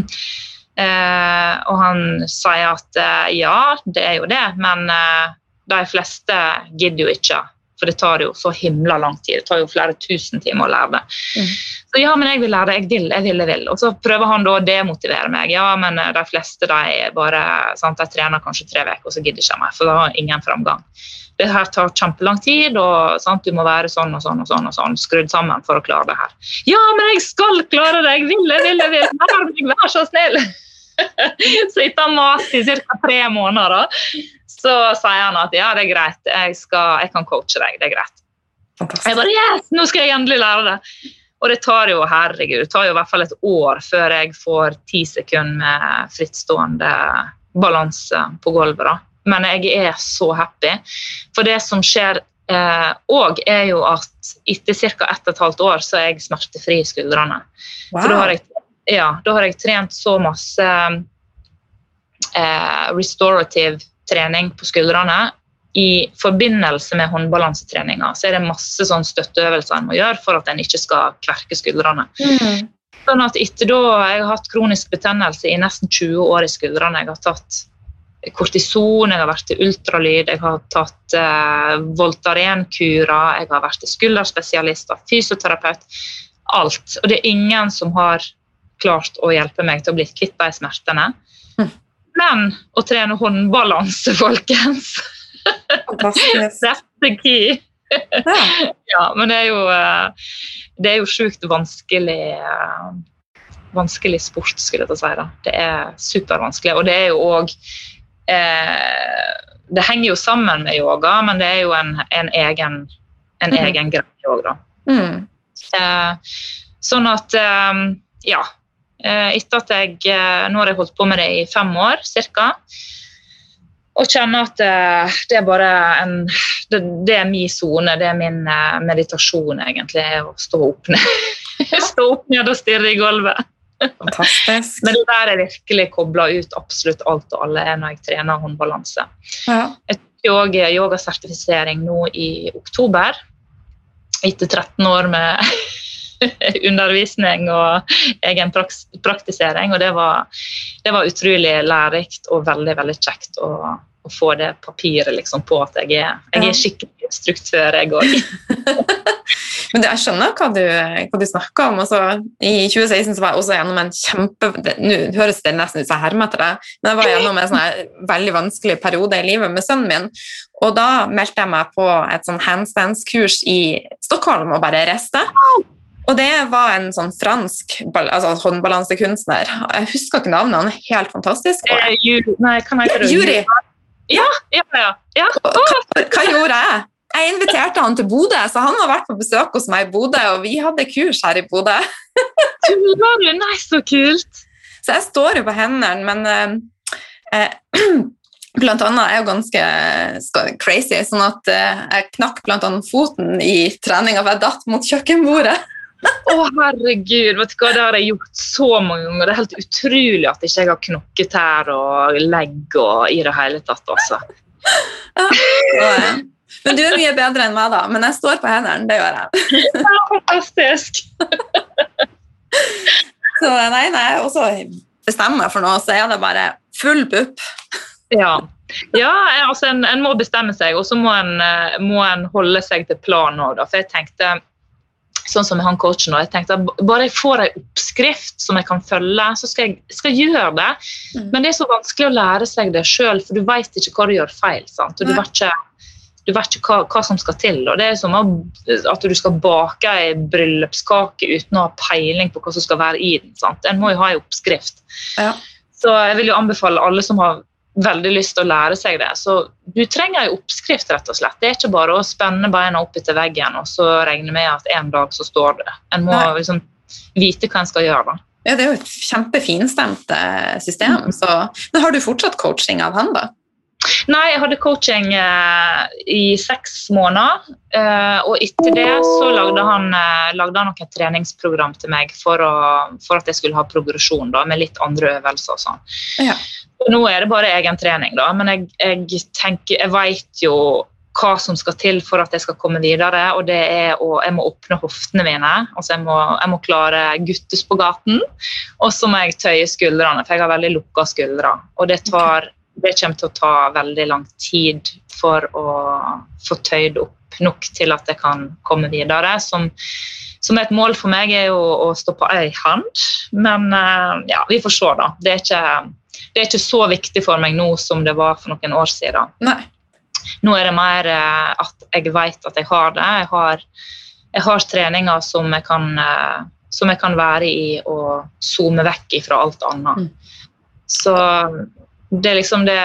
eh, og han sier at eh, ja, det er jo det, men eh, de fleste gidder jo ikke for det tar jo så himla lang tid. Det tar jo flere tusen timer å lære det. Mm. Så ja, men jeg vil lære det. Jeg vil, jeg vil, jeg vil. Og så prøver han da å demotivere meg. Ja, men eh, de fleste de bare sant, de trener kanskje tre uker, og så gidder ikke mer, for da har ingen framgang. Det her tar kjempelang tid, og sant, du må være sånn og sånn og sånn og sånn, skrudd sammen for å klare det her. Ja, men jeg skal klare det! Jeg vil, jeg vil, jeg vil! Vær så snill! (laughs) så etter tar mat mast i ca. tre måneder, så sier han at ja, det er greit, jeg, skal, jeg kan coache deg. det er greit. Fantastisk. Jeg bare yes, nå skal jeg endelig lære det. Og det tar jo herregud, det tar jo i hvert fall et år før jeg får ti sekunder med frittstående balanse på gulvet. da. Men jeg er så happy. For det som skjer òg, eh, er jo at etter ca. ett og et halvt år så er jeg smertefri i skuldrene. Wow. For da har, jeg, ja, da har jeg trent så masse eh, restorative trening på skuldrene. I forbindelse med håndbalansetreninga så er det masse sånn støtteøvelser en må gjøre for at en ikke skal kverke skuldrene. Mm. Sånn at etter da, Jeg har hatt kronisk betennelse i nesten 20 år i skuldrene. Jeg har tatt kortison, jeg har vært til ultralyd, jeg har tatt eh, Voltaren-kurer, jeg har vært til skulderspesialist, fysioterapeut. Alt. Og det er ingen som har klart å hjelpe meg til å bli kvitt de smertene. Mm. Men å trene håndbalanse, folkens Fantastisk. (laughs) The key. Ja. (laughs) ja. men det er jo eh, Det er jo sjukt vanskelig eh, vanskelig sport, skulle jeg ta si. Da. Det er supervanskelig. Og det er jo òg eh, Det henger jo sammen med yoga, men det er jo en, en egen, en mm. egen greie òg, da. Mm. Eh, sånn at eh, Ja. Eh, etter at jeg eh, Nå har jeg holdt på med det i fem år ca. Og kjenner at eh, det er bare en Det, det er min sone, det er min meditasjon, egentlig, å stå opp ned. (laughs) stå opp ned og stirre i gulvet. Fantastisk. (laughs) Men det der er virkelig kobla ut absolutt alt og alle når jeg trener håndbalanse. Ja. Jeg tok òg yogasertifisering nå i oktober, etter 13 år med (laughs) undervisning og egen praktisering. Og det var, det var utrolig lærerikt og veldig, veldig kjekt å, å få det papiret liksom, på at jeg er, jeg er skikkelig struktør, jeg òg. (laughs) Men jeg skjønner hva du, hva du snakker om. Altså, I 2016 så var jeg også gjennom en kjempe Nå høres det nesten ut som jeg hermer etter deg, men jeg var gjennom en sånn veldig vanskelig periode i livet med sønnen min. Og da meldte jeg meg på et sånn handstands-kurs i Stockholm og bare reiste. Og det var en sånn fransk altså håndbalansekunstner. Jeg husker ikke navnet, han er helt fantastisk. Eh, ju, nei, kan jeg ikke Juri. Ja, ja, ja. ja. Hva, hva, gjorde jeg? Jeg inviterte han til Bodø, så han har vært på besøk hos meg i Bodø, og vi hadde kurs her i Bodø. Tuller du? Nei, så kult! Så jeg står jo på hendene, men uh, Eh, (clears throat) blant annet er jo ganske crazy, sånn at eh, jeg knakk blant annet foten i treninga, for jeg datt mot kjøkkenbordet. Å, herregud, vet du hva, det har jeg gjort så mange ganger. Det er helt utrolig at ikke jeg har knokketær og legg og i det hele tatt, altså. Så, eh, men du er mye bedre enn meg, da. Men jeg står på hendene, det gjør jeg. (laughs) Fantastisk. Så nei, nei, jeg også bestemmer jeg for noe, så er det bare full pupp. Ja. Ja, altså en, en må bestemme seg, og så må en, eh, må en holde seg til planen òg. For jeg tenkte, sånn som med han coachen, og jeg tenkte at bare jeg får en oppskrift som jeg kan følge, så skal jeg skal gjøre det. Mm. Men det er så vanskelig å lære seg det sjøl, for du veit ikke hva du gjør feil. sant? Og du vet ikke, du vet ikke hva, hva som skal til. og Det er som at du skal bake ei bryllupskake uten å ha peiling på hva som skal være i den. sant? En må jo ha en oppskrift. Ja. Så jeg vil jo anbefale alle som har veldig lyst til å lære seg det. Så du trenger en oppskrift, rett og slett. Det er ikke bare å spenne beina opp etter veggen og så regne med at en dag så står det. En må Nei. liksom vite hva en skal gjøre. da. Ja, det er jo et kjempefinstemt system. Så, men har du fortsatt coaching av han, da? Nei, jeg hadde coaching eh, i seks måneder. Eh, og etter det så lagde han, eh, lagde han noen treningsprogram til meg for, å, for at jeg skulle ha progresjon da, med litt andre øvelser og sånn. Ja. Nå er det bare egen trening, da, men jeg, jeg tenker, jeg vet jo hva som skal til for at jeg skal komme videre, og det er å jeg må åpne hoftene mine. altså Jeg må, jeg må klare guttespagaten, og så må jeg tøye skuldrene, for jeg har veldig lukka skuldre. Og det, tar, det kommer til å ta veldig lang tid for å få tøyd opp nok til at jeg kan komme videre. Som, som et mål for meg, er jo å stå på ei hand, men eh, ja, vi får se, da. Det er ikke det er ikke så viktig for meg nå som det var for noen år siden. Nei. Nå er det mer eh, at jeg vet at jeg har det. Jeg har, jeg har treninger som jeg, kan, eh, som jeg kan være i og zoome vekk fra alt annet. Mm. Så det er liksom det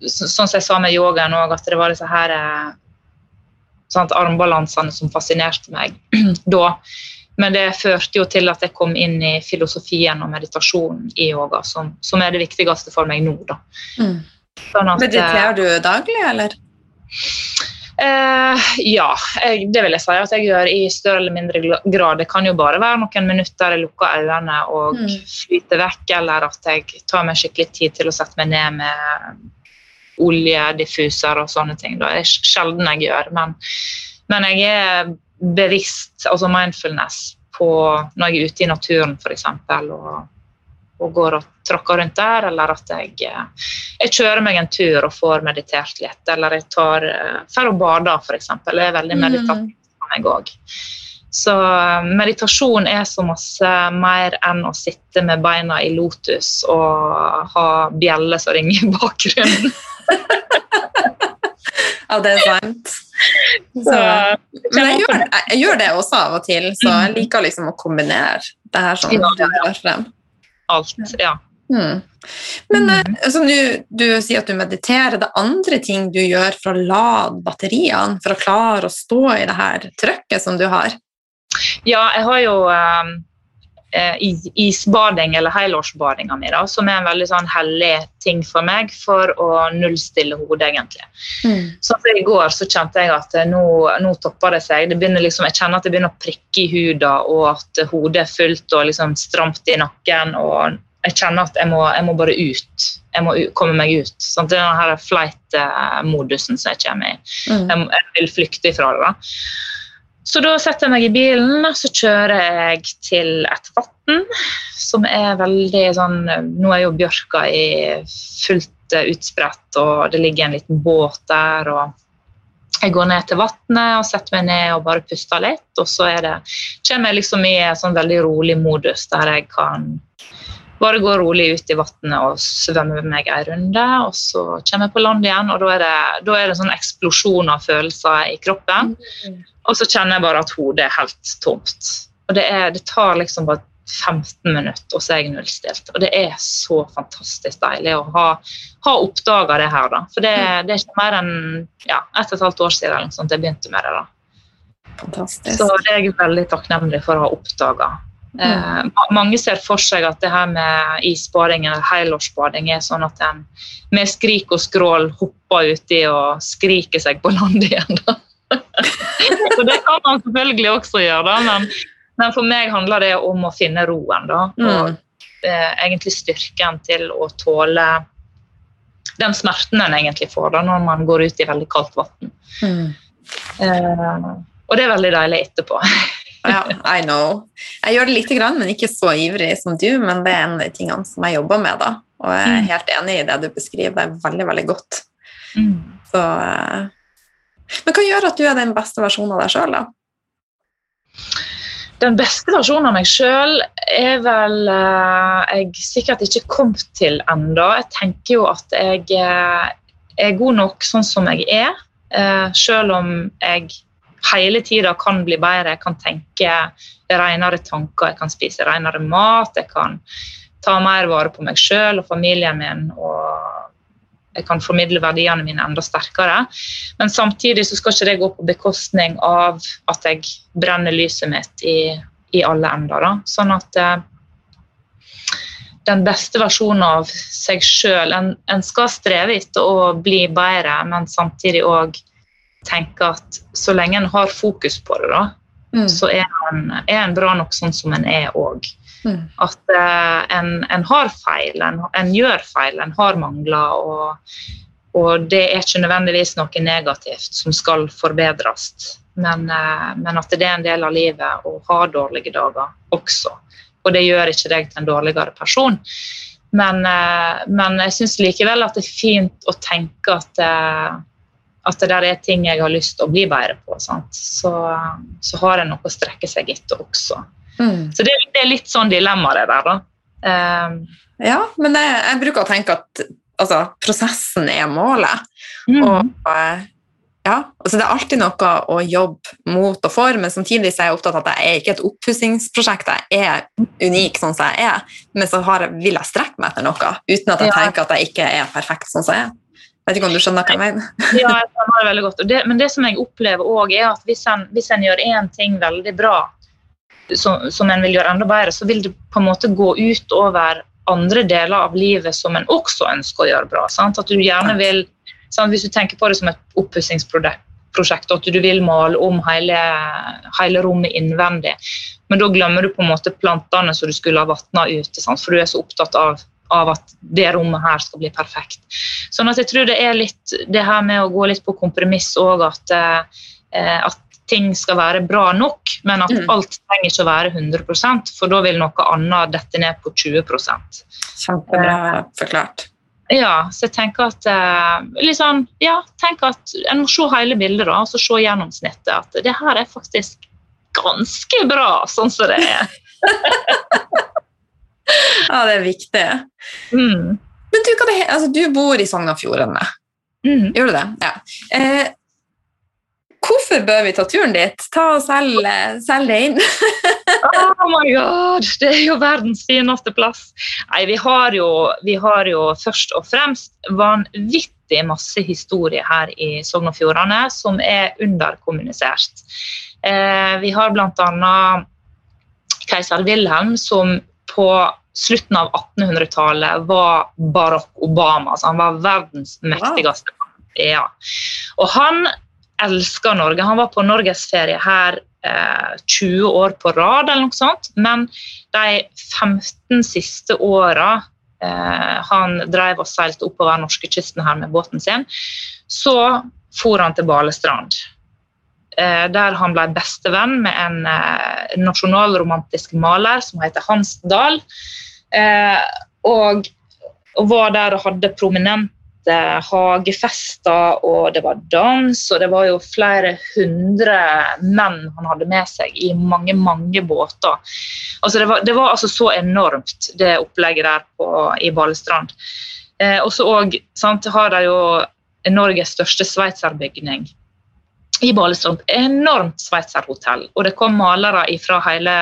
Sånn som jeg sa med yogaen òg, at det var disse her eh, sant, armbalansene som fascinerte meg (clears throat) da. Men det førte jo til at jeg kom inn i filosofien og meditasjonen i yoga, som, som er det viktigste for meg nå. Da. Mm. Sånn at, eh, Mediterer du daglig, eller? Eh, ja, jeg, det vil jeg si at jeg gjør i større eller mindre grad. Det kan jo bare være noen minutter jeg lukker øynene og Mm. flyter vekk, eller at jeg tar meg skikkelig tid til å sette meg ned med olje, diffuser og sånne ting. Det er sjelden jeg gjør, men, men jeg er bevisst, altså mindfulness, på når jeg er ute i naturen f.eks. Og, og går og tråkker rundt der, eller at jeg, eh, jeg kjører meg en tur og får meditert litt, eller jeg tar eh, fer og bader f.eks. Det er veldig Mm. meditativt for meg òg. Så eh, meditasjon er så masse mer enn å sitte med beina i lotus og ha bjeller som ringer i bakgrunnen. (laughs) Ja, det er sant. Så, men jeg gjør, jeg gjør det også av og til, så jeg liker liksom å kombinere det her som Ja, ja, ja. Alt, ja. Mm. Men Mm. eh, altså, du, du sier at du mediterer. Det er andre ting du gjør for å lade batteriene, for å klare å stå i det her trøkket som du har? Ja, jeg har jo um, eh, isbading, eller helårsbadinga mi, da, som er en veldig sånn hellig ting for meg for å nullstille hodet, egentlig. Så I går så kjente jeg at eh, nå, nå topper det seg. Det liksom, jeg kjenner at det begynner å prikke i huden, og at hodet er fullt og liksom stramt i nakken. og Jeg kjenner at jeg må, jeg må bare ut. Jeg må komme meg ut. Sant? det er denne flight-modusen som jeg kommer i. Mm. Jeg, jeg vil flykte ifra det. da. Så da setter jeg meg i bilen, og så kjører jeg til et vann som er veldig sånn Nå er jo bjørka i fullt eh, utspredt, og det ligger en liten båt der. og jeg går ned til vannet og setter meg ned og bare puster litt. Og så er det, kommer jeg liksom i en sånn veldig rolig modus der jeg kan bare gå rolig ut i vannet og svømme meg en runde. Og så kommer jeg på land igjen, og da er det, da er det sånn eksplosjon av følelser i kroppen. Og så kjenner jeg bare at hodet er helt tomt. Og det, er, det tar liksom bare 15 minutter, og så er jeg nullstilt. Og det er så fantastisk deilig å ha, ha oppdaga det her, da. For det, det er ikke mer enn ja, ett og et halvt år siden sånt jeg begynte med det. da. Fantastisk. Så det er jeg veldig takknemlig for å ha oppdaga. Eh, mange ser for seg at det her med isbading eller helårsbading er sånn at en med skrik og skrål hopper uti og skriker seg på land igjen. Da. (laughs) Så det kan man selvfølgelig også gjøre, da, men, men, for meg handler det om å finne roen. da, og eh, egentlig styrken til å tåle den smerten en egentlig får da, når man går ut i veldig kaldt vann. Mm. Eh, og det er veldig deilig etterpå. (laughs) ja, I know. Jeg gjør det lite grann, men ikke så ivrig som du. Men det er en av de tingene som jeg jobber med, da. Og jeg er mm. helt enig i det du beskriver Det er veldig, veldig godt. Mm. Så eh, Men hva gjør at du er den beste versjonen av deg sjøl, da? Den beste versjonen av meg sjøl er vel eh, jeg sikkert ikke kommet til ennå. Jeg tenker jo at jeg eh, er god nok sånn som jeg er, eh, selv om jeg hele tida kan bli bedre. Jeg kan tenke renere tanker, jeg kan spise renere mat, jeg kan ta mer vare på meg sjøl og familien min. og jeg kan formidle verdiene mine enda sterkere. Men samtidig så skal ikke det gå på bekostning av at jeg brenner lyset mitt i, i alle ender. Da. Sånn at eh, den beste versjonen av seg sjøl en, en, skal streve etter å bli bedre, men samtidig òg tenke at så lenge en har fokus på det, da, mm. så er en, er en, bra nok sånn som en er òg. Mm. At eh, en, en, har feil, en, en, gjør feil, en har mangler. Og, og, det er ikke nødvendigvis noe negativt som skal forbedres. Men, eh, men, at det er en del av livet å ha dårlige dager også. Og det gjør ikke deg til en dårligere person. Men, eh, men jeg syns likevel at det er fint å tenke at at det der er ting jeg har lyst til å bli bedre på, så, så, har en noe å strekke seg etter også. Mm. Så det, det, er litt sånn dilemma, det der, da. Um, ja, men det, jeg bruker å tenke at altså, prosessen er målet. Mm. Og eh, ja, altså det er alltid noe å jobbe mot og for, men samtidig så er jeg opptatt av at jeg er ikke et oppussingsprosjekt. Jeg er unik sånn som jeg er, men så har, vil jeg strekke meg etter noe uten at jeg ja. tenker at jeg ikke er perfekt sånn som jeg er. Jeg vet ikke om du skjønner hva jeg mener? (laughs) ja, jeg skjønner det veldig godt. Det, men det som jeg opplever òg, er at hvis en, hvis en gjør én ting veldig bra, som, som, en vil gjøre enda bedre, så vil det på en måte gå ut over andre deler av livet som en også ønsker å gjøre bra. Sant? At du gjerne vil, sant? Hvis du tenker på det som et oppussingsprosjekt, at du vil male om hele, hele, rommet innvendig, men da glemmer du på en måte plantene som du skulle ha vatna ute, sant? for du er så opptatt av av at det rommet her skal bli perfekt. Sånn at jeg tror det er litt det her med å gå litt på kompromiss òg, at, eh, at, ting skal være bra nok, men at mm. alt trenger ikke å være 100 for da vil noe annet dette ned på 20 Kjempebra eh, forklart. Ja, så jeg tenker at liksom, ja, tenk at En må se hele bildet da, og så se gjennomsnittet. At det her er faktisk ganske bra sånn som det er. (laughs) ja, det er viktig. Mm. Men du, altså, du, bor i Sogn og Fjordane. Mm. Gjør du det? Ja. Eh, hvorfor bør vi ta turen dit? Ta og Selg, selg det inn. (laughs) oh my god, det er jo verdens fineste plass. Nei, vi har jo, vi har jo først og fremst vanvittig masse historie her i Sogn og Fjordane som er underkommunisert. Eh, vi har bl.a. keiser Wilhelm, som på slutten av 1800-tallet var Barack Obama. Så han var verdens mektigste Wow. Ja. Og han elska Norge. Han var på norgesferie her eh, 20 år på rad, eller noe sånt. Men de 15 siste åra eh, han drev og seilte oppover norskekysten her med båten sin, så for han til Balestrand. Eh, der han ble bestevenn med en eh, nasjonalromantisk maler som heter Hans Dahl. Eh, og, og var der og hadde prominente hagefester, og det var dans, og det var jo flere hundre menn han hadde med seg i mange, mange båter. Altså det var, det var altså så enormt, det opplegget der på, i Balestrand. Eh, og så har de jo Norges største sveitserbygning i Balestrand. Enormt sveitserhotell. Og det kom malere fra hele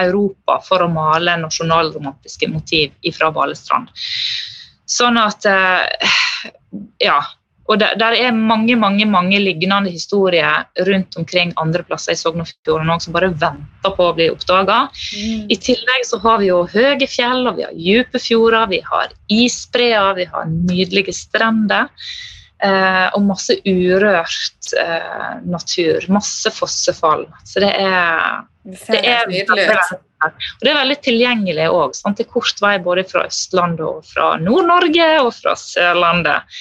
Europa for å male nasjonalromantiske motiv fra Balestrand. Sånn at eh, Ja. Og der, der, er mange mange, mange lignende historier rundt omkring andre plasser i Sogn og Fjordane som bare venter på å bli oppdaga. Mm. I tillegg så har vi jo høye fjell, og vi har dype fjorder, vi har isbreer, vi har nydelige strender. Eh, og masse urørt eh, natur. Masse fossefall. Så det er, det er, er og det er veldig tilgjengelig òg. Til kort vei både fra Østlandet og fra Nord-Norge og fra Sørlandet.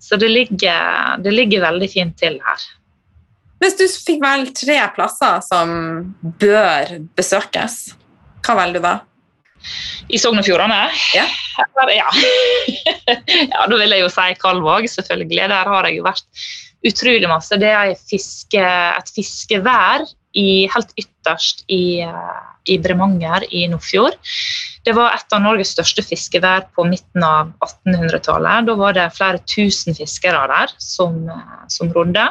Så det ligger, det ligger veldig fint til her. Hvis du fikk vel tre plasser som bør besøkes, hva velger du da? I Sogn og Fjordane? Ja. ja. (laughs) ja. Da vil jeg jo si Kalvåg, selvfølgelig. Der har jeg jo vært utrolig masse. Det er fiske, et fiskevær i, helt ytterst i, eh, i Bremanger i Nordfjord. Det var et av Norges største fiskevær på midten av 1800-tallet. Da var det flere tusen fiskere der som, eh, som rodde.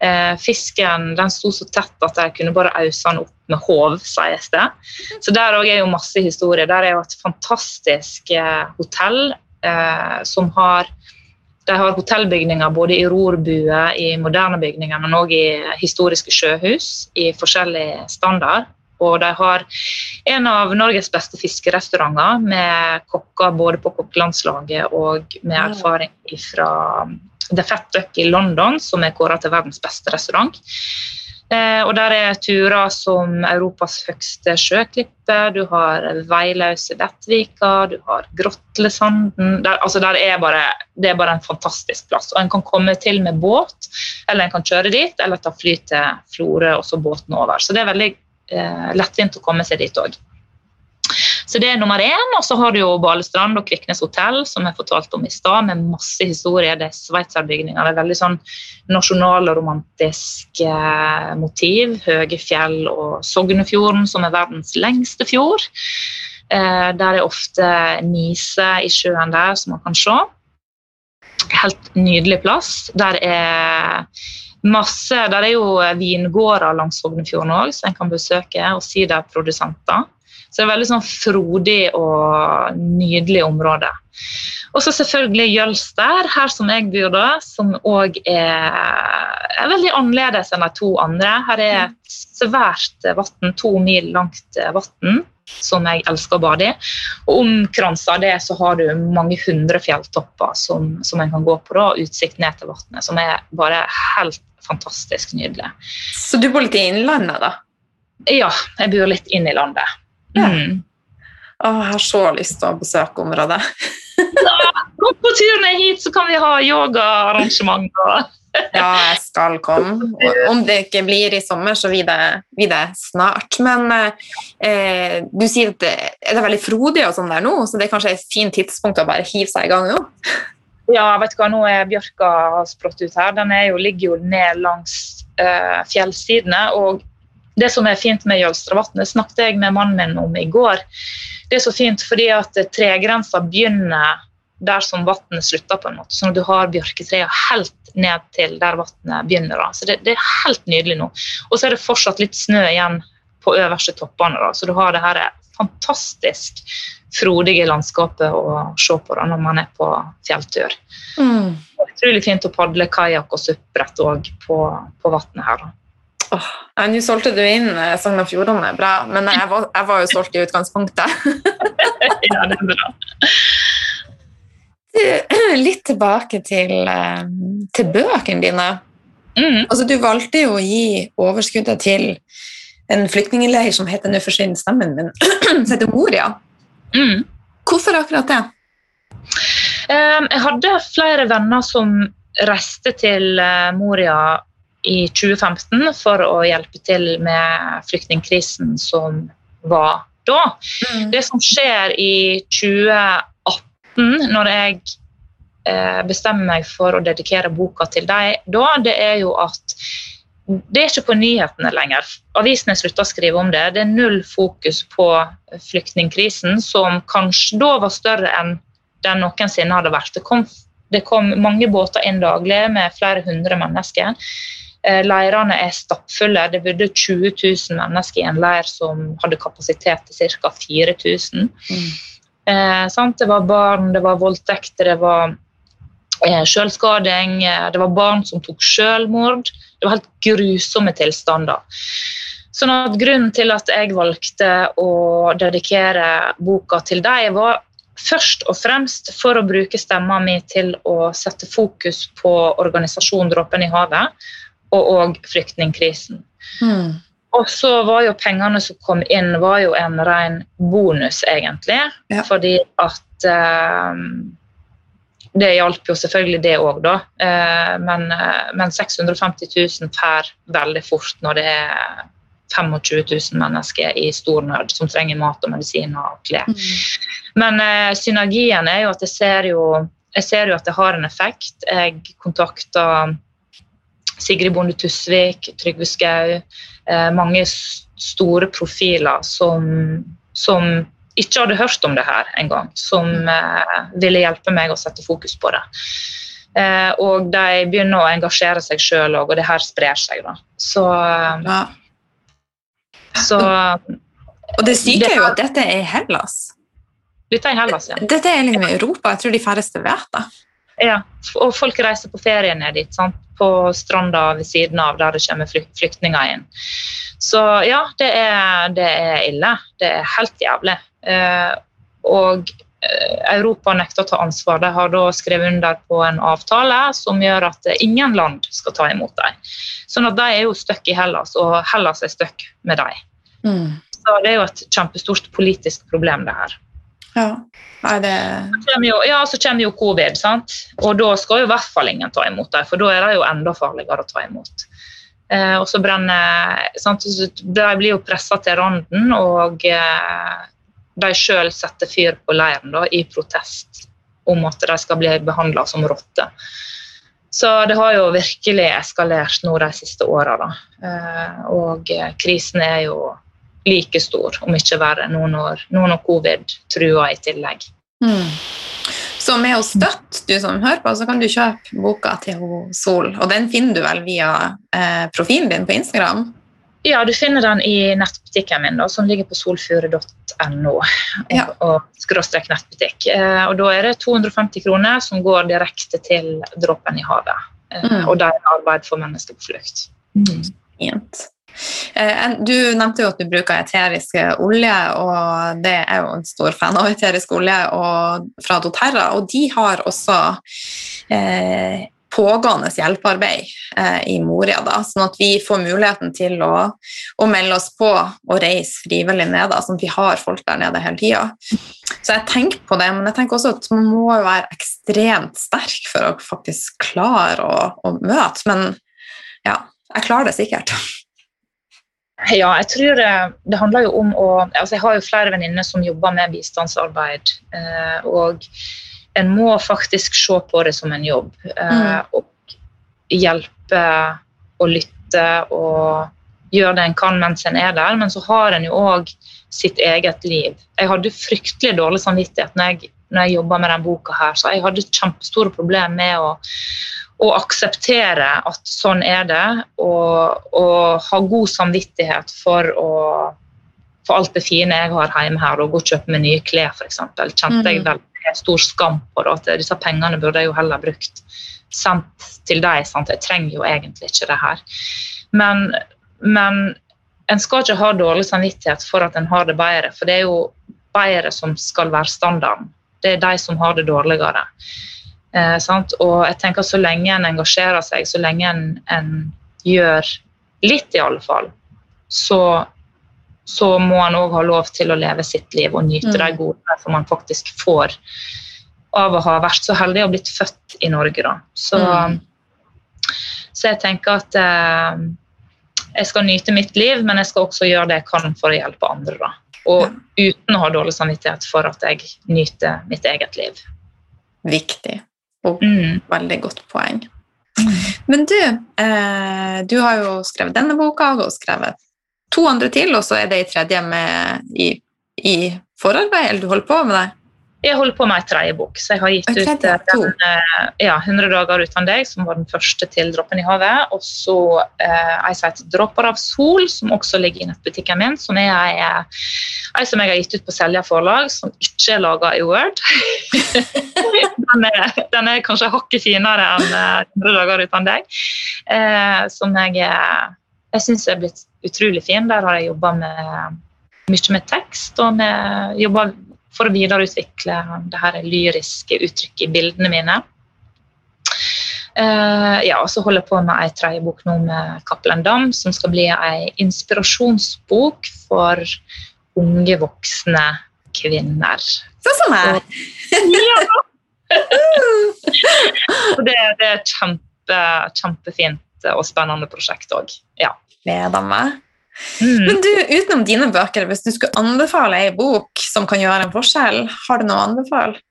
Eh, fisken den sto så tett at de kunne bare ause den opp med håv, sies det. Så der òg er jo masse historie. Der er jo et fantastisk hotell eh, som har de har hotellbygninger både i rorbue, i moderne bygninger, men òg i historiske sjøhus i forskjellig standard. Og de har en av Norges beste fiskerestauranter med kokker både på kokkelandslaget og med erfaring fra The Fat Duck i London, som er kåret til verdens beste restaurant. Eh, og der er turer som Europas høgste sjøklippe, du har veiløse Bettvika, du har Grotlesanden der, altså der er bare, Det er bare en fantastisk plass. Og En kan komme til med båt, eller en kan kjøre dit, eller ta fly til Florø og så båten over. Så det er veldig eh, lettvint å komme seg dit òg. Så det er nummer én. Og så har du jo Balestrand og Kviknes hotell, som jeg fortalte om i stad, med masse historie. Det er sveitserbygninger. Det er veldig sånn nasjonal og romantisk eh, motiv. Høye fjell og Sognefjorden, som er verdens lengste fjord. Eh, der er ofte nise i sjøen der, som man kan se. Helt nydelig plass. Der er masse, der er jo vingårder langs Sognefjorden òg, som en kan besøke, og siderprodusenter. Så det er veldig sånn frodig og nydelig område. Og så selvfølgelig Jølster, her som jeg bor, da, som òg er, er, veldig annerledes enn de to andre. Her er et svært vann, to mil langt vann, som jeg elsker å bade i. Og omkransa det så har du mange hundre fjelltopper som, som en kan gå på, da, utsikt ned til vannet, som er bare helt fantastisk nydelig. Så du bor litt i innlandet, da? Ja, jeg bor litt inn i landet. Mm. Åh, jeg har så lyst til å besøke området. (laughs) Kom på tur ned hit, så kan vi ha yogaarrangement. (laughs) ja, jeg skal komme. Om det ikke blir i sommer, så blir det, blir det snart. Men eh, du sier at det er veldig frodig og sånn der nå, så det er kanskje et fint tidspunkt å bare hive seg i gang nå? Ja, vet du hva, nå er bjørka sprått ut her. Den jo, ligger jo ned langs eh, fjellsidene. og det som er fint med Jølstravatnet, snakket jeg med mannen min om i går. Det er så fint fordi at tregrensa begynner der som vannet slutter, på en måte. Sånn at du har bjørketreet helt ned til der vannet begynner. Da. Så det, det, er helt nydelig nå. Og så er det fortsatt litt snø igjen på øverste toppene, da. så du har det her fantastisk frodige landskapet å se på da, når man er på fjelltur. Mm. Utrolig fint å padle kajakk og suppbrett òg på, på vannet her. da. Oh, Nå solgte du inn eh, Sogn og Fjordane, bra, men jeg var, jeg var, jo solgt i utgangspunktet. (laughs) ja, det er bra. (clears throat) Litt tilbake til, eh, til bøkene dine. Mm. Altså, du valgte jo å gi overskuddet til en flyktningleir som heter Nå forsvinner stemmen min, (clears throat) som heter Moria. Mm. Hvorfor akkurat det? Um, jeg hadde flere venner som reiste til uh, Moria i 2015 for å hjelpe til med flyktningkrisen som var da. Mm. Det som skjer i 2018, når jeg eh, bestemmer meg for å dedikere boka til deg da, det er jo at det er ikke på nyhetene lenger. Avisene slutter å skrive om det. Det er null fokus på flyktningkrisen, som kanskje da var større enn den noensinne hadde vært. Det kom, det kom mange båter inn daglig med flere hundre mennesker. Eh, leirene er stappfulle. Det bodde 20 000 mennesker i en leir som hadde kapasitet til ca. 4000. Mm. Eh, det var barn, det var voldtekter, det var eh, selvskading, det var barn som tok selvmord. Det var helt grusomme tilstander. Sånn at Grunnen til at jeg valgte å dedikere boka til deg, var først og fremst for å bruke stemma mi til å sette fokus på organisasjonen Dråpen i havet og òg flyktningkrisen. Mm. Og så var jo pengene som kom inn, var jo en ren bonus, egentlig. Ja. Fordi at eh, Det hjalp jo selvfølgelig det òg, da. Eh, men, eh, men, 650 000 får veldig fort når det er 25 000 mennesker i stor nød som trenger mat og medisiner og klær. Mm. Men eh, synergien er jo at jeg ser jo, jeg ser jo at det har en effekt. Jeg kontakter Sigrid Bonde Tusvik, Trygve Skau, eh, mange store profiler som, som, ikke hadde hørt om det her engang, som eh, ville hjelpe meg å sette fokus på det. Eh, og de begynner å engasjere seg sjøl òg, og det her sprer seg. da. Så, ja. så Og det syke er jo at dette er i Hellas. Dette er i Hellas, ja. Dette er liksom i Europa. Jeg tror de færreste vet det. Ja, og folk reiser på ferie ned dit. Sant? På stranda ved siden av der det kommer flyktninger inn. Så ja, det er, det er ille. Det er helt jævlig. Eh, og eh, Europa nekter å ta ansvar. De har da skrevet under på en avtale som gjør at ingen land skal ta imot dem. Sånn at de er jo stuck i Hellas, og Hellas er stuck med dem. Mm. Så det er jo et kjempestort politisk problem, det her. Ja. Nei, det... Så jo, ja, så kommer jo covid, sant? og da skal jo i hvert fall ingen ta imot dem, for da er det jo enda farligere å ta imot. Eh, og så brenner sant? De blir jo pressa til randen, og eh, de sjøl setter fyr på leiren da, i protest om at de skal bli behandla som rotter. Så det har jo virkelig eskalert nå de siste åra. Eh, og krisen er jo like stor, om ikke verre, nå når, nå når covid truer i tillegg. Mm. Så med å støtte du som hører på, så kan du kjøpe boka til Sol. Og den finner du vel via eh, profilen din på Instagram? Ja, du finner den i nettbutikken min, da, som ligger på solfure.no. Ja. og skråstrek nettbutikk. Eh, og Da er det 250 kroner som går direkte til Dråpen i havet. Eh, mm. Og det er arbeid for mennesker på flukt. Mm. Fint. Eh, du nevnte jo at du bruker eterisk olje, og det er jo en stor fan av eterisk olje fra doTERRA. Og de har også eh, pågående hjelpearbeid eh, i Moria, da, sånn at vi får muligheten til å, å melde oss på og reise frivillig ned. sånn at vi har folk der nede hele tida. Så jeg tenker på det, men jeg tenker også at man må være ekstremt sterk for å faktisk klare å, å møte. Men ja, jeg klarer det sikkert. Ja, jeg tror det, det, handler jo om å altså Jeg har jo flere venninner som jobber med bistandsarbeid. Eh, og en må faktisk se på det som en jobb. Eh, mm. Og hjelpe og lytte og gjøre det en kan mens en er der. Men så har en jo òg sitt eget liv. Jeg hadde fryktelig dårlig samvittighet når jeg, når jeg jobba med denne boka. her, så Jeg hadde kjempestore problemer med å å akseptere at sånn er det, og, og ha god samvittighet for, å, for alt det fine jeg har hjemme her, og gå og kjøpe meg nye klær f.eks. Kjente mm. jeg veldig stor skam på det, at disse pengene burde jeg jo heller brukt sendt til deg. Sant? Jeg trenger jo egentlig ikke det her. Men, men en skal ikke ha dårlig samvittighet for at en har det bedre, for det er jo bedre som skal være standarden. Det er de som har det dårligere. Eh, og jeg tenker Så lenge en engasjerer seg, så lenge en, en gjør litt, i alle fall, så, så må en òg ha lov til å leve sitt liv og nyte mm. de gode som man faktisk får av å ha vært så heldig og blitt født i Norge. Da. Så, mm. så jeg tenker at eh, jeg skal nyte mitt liv, men jeg skal også gjøre det jeg kan for å hjelpe andre. Da. Og ja. uten å ha dårlig samvittighet for at jeg nyter mitt eget liv. Viktig. Og mm. veldig godt poeng. Mm. Men du, eh, du har jo skrevet denne boka og skrevet to andre til, og så er det i tredje med i, i forarbeid, eller du holder på med det? Jeg holder på med ei tredje bok, så jeg har gitt ut eh, den, eh, ja, 100 dager uten deg, som var den første til Droppen i havet. Og så eh, ei som heter Dråper av sol, som også ligger i nettbutikken min. Som er ei, eh, som jeg har gitt ut på Selja forlag, som ikke er laga i Word. (laughs) den, er, den er kanskje hakket finere enn eh, 100 dager uten deg. Eh, som jeg, jeg syns er blitt utrolig fin. Der har jeg jobba med mye med tekst, og med, jobba for å videreutvikle det her lyriske uttrykket i bildene mine. Uh, ja, og så holder jeg på med ei tredje bok nå med Cappelen Dam, som skal bli ei inspirasjonsbok for unge voksne kvinner. Sånn som meg. Og det, det er kjempe, kjempefint og spennende prosjekt òg. Ja. Gleder meg. Mm. Men du, utenom dine bøker, hvis du skulle anbefale ei bok som kan gjøre en forskjell, har du noe å anbefale?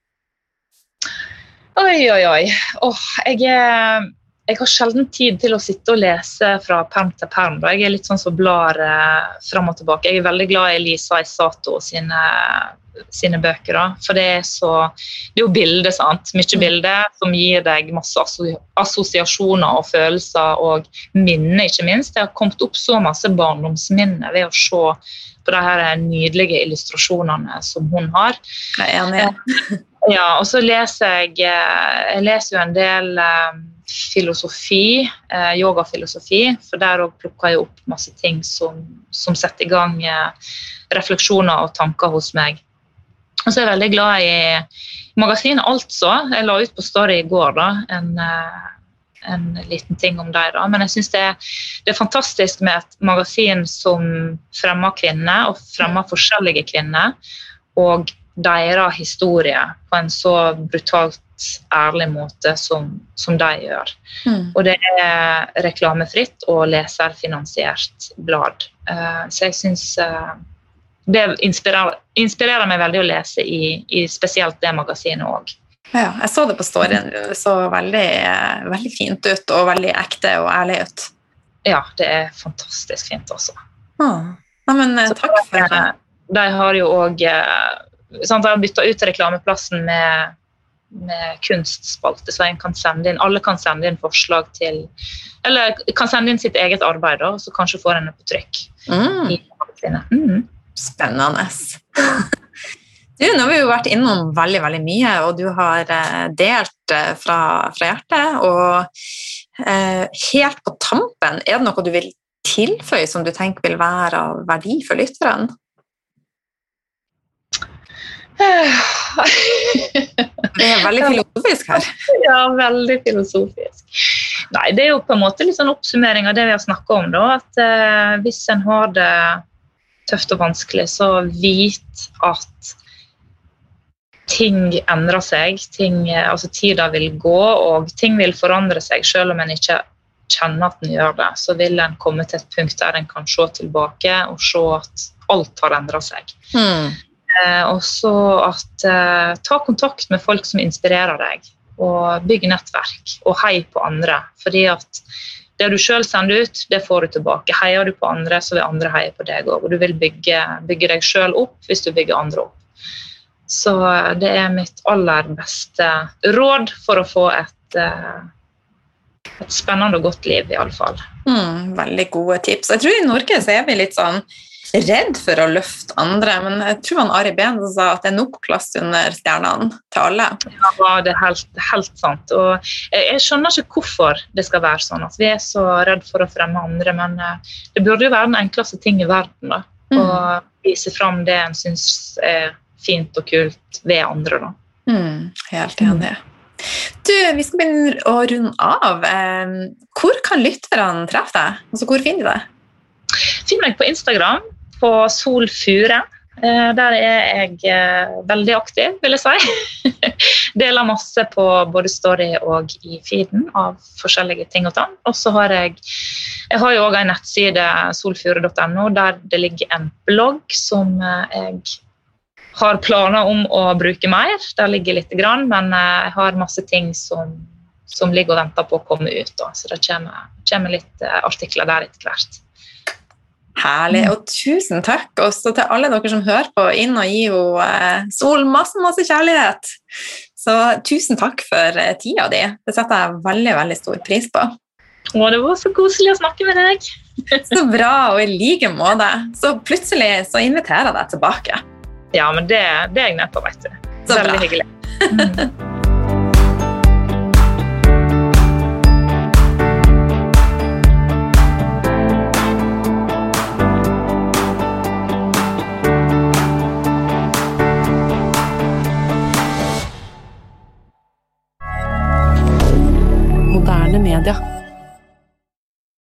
Oi, oi, oi. Åh, jeg, er, jeg har sjelden tid til å sitte og lese fra perm til perm. Da. Jeg er litt sånn som blar eh, fram og tilbake. Jeg er veldig glad i Lisa Isato sine, sine bøker. Da. For det er så Det er jo bilde, sant. Mye bilde som gir deg masse assosiasjoner og følelser og minner, ikke minst. Det har kommet opp så masse barndomsminner ved å se på de her nydelige illustrasjonene som hun har. Jeg er enig. Ja, og så leser jeg eh, Jeg leser jo en del eh, filosofi, eh, yogafilosofi, for der òg plukker jeg opp masse ting som, som setter i gang refleksjoner og tanker hos meg. Og så er jeg veldig glad i magasinet Altså. Jeg la ut på Story i går da, en, en liten ting om dem. Men jeg syns det, det er fantastisk med et magasin som fremmer kvinner, og fremmer forskjellige kvinner. Og deres historie på en så brutalt ærlig måte som, som de gjør. Mm. Og det er reklamefritt og leserfinansiert blad. Uh, så jeg syns uh, det inspirerer, inspirerer meg veldig å lese i, i spesielt det magasinet òg. Ja, jeg så det på storyen. Det så veldig, eh, veldig fint ut og veldig ekte og ærlig ut. Ja, det er fantastisk fint også. Ah. Nei, men eh, Så takk for det. eh, De har jo òg De har bytta ut reklameplassen med, med kunstspalte, så en kan inn, alle kan sende inn forslag til Eller kan sende inn sitt eget arbeid, da, så kanskje får en det på trykk. Mm. i. Mm. Spennende. (laughs) Du, nå har vi jo vært innom veldig veldig mye, og du har eh, delt eh, fra, fra hjertet. Og eh, helt på tampen, er det noe du vil tilføye som du tenker vil være av verdi for lytteren? (laughs) Det er veldig filosofisk her. (laughs) ja, veldig filosofisk. Nei, det er jo på en måte litt sånn oppsummering av det vi har snakka om. da, at eh, Hvis en har det tøft og vanskelig, så vit at ting endrer seg. Ting, eh, altså Tida vil gå, og ting vil forandre seg selv om en ikke kjenner at en gjør det. Så vil en komme til et punkt der en kan se tilbake og se at alt har endra seg. Mm. Eh, og så at eh, ta kontakt med folk som inspirerer deg, og bygg nettverk, og hei på andre. Fordi at det du sjøl sender ut, det får du tilbake. Heier du på andre, så vil andre heie på deg òg. Og du vil bygge, bygge deg sjøl opp hvis du bygger andre opp. Så eh, det er mitt aller beste råd for å få et, eh, et spennende og godt liv, iallfall. Mm, veldig gode tips. Jeg tror i Norge så er vi litt sånn redd for å løfte andre, men jeg tror han Ari Behn sa at det er nok plass under stjernene til alle. Ja, det er helt, helt sant. Og jeg, jeg skjønner ikke hvorfor det skal være sånn at vi er så redd for å fremme andre, men eh, det burde jo være den enkleste ting i verden. da, Mm. Å vise fram det en syns er fint og kult ved andre. da. Mm, helt enig. Du, vi skal begynne å runde av. Hvor kan lytterne treffe deg? Altså, hvor finner de deg? Finn meg på Instagram på Sol Fure. Eh, Der er jeg eh, veldig aktiv, vil jeg si. (laughs) Deler masse på både Story og i feeden av forskjellige ting og tang. Og så har jeg jeg har jo òg en nettside, solfure.no, der det ligger en blogg som eh, jeg har planer om å bruke mer. Der ligger litt, grann, men eh, jeg har masse ting som, som ligger og venter på å komme ut. Da. Så det kommer, kommer litt eh, artikler der etter hvert. Herlig. Og tusen takk også til alle dere som hører på, inn og gi jo eh, Sol masse, masse kjærlighet. Så tusen takk for tida di. Det setter jeg veldig, veldig stor pris på. Å, det var så koselig å snakke med deg. (laughs) Så bra, og i like måte. Så plutselig så inviterer jeg deg tilbake. Ja, men det, det er jeg med på, vet du. Så Veldig hyggelig. Mm. Moderne media.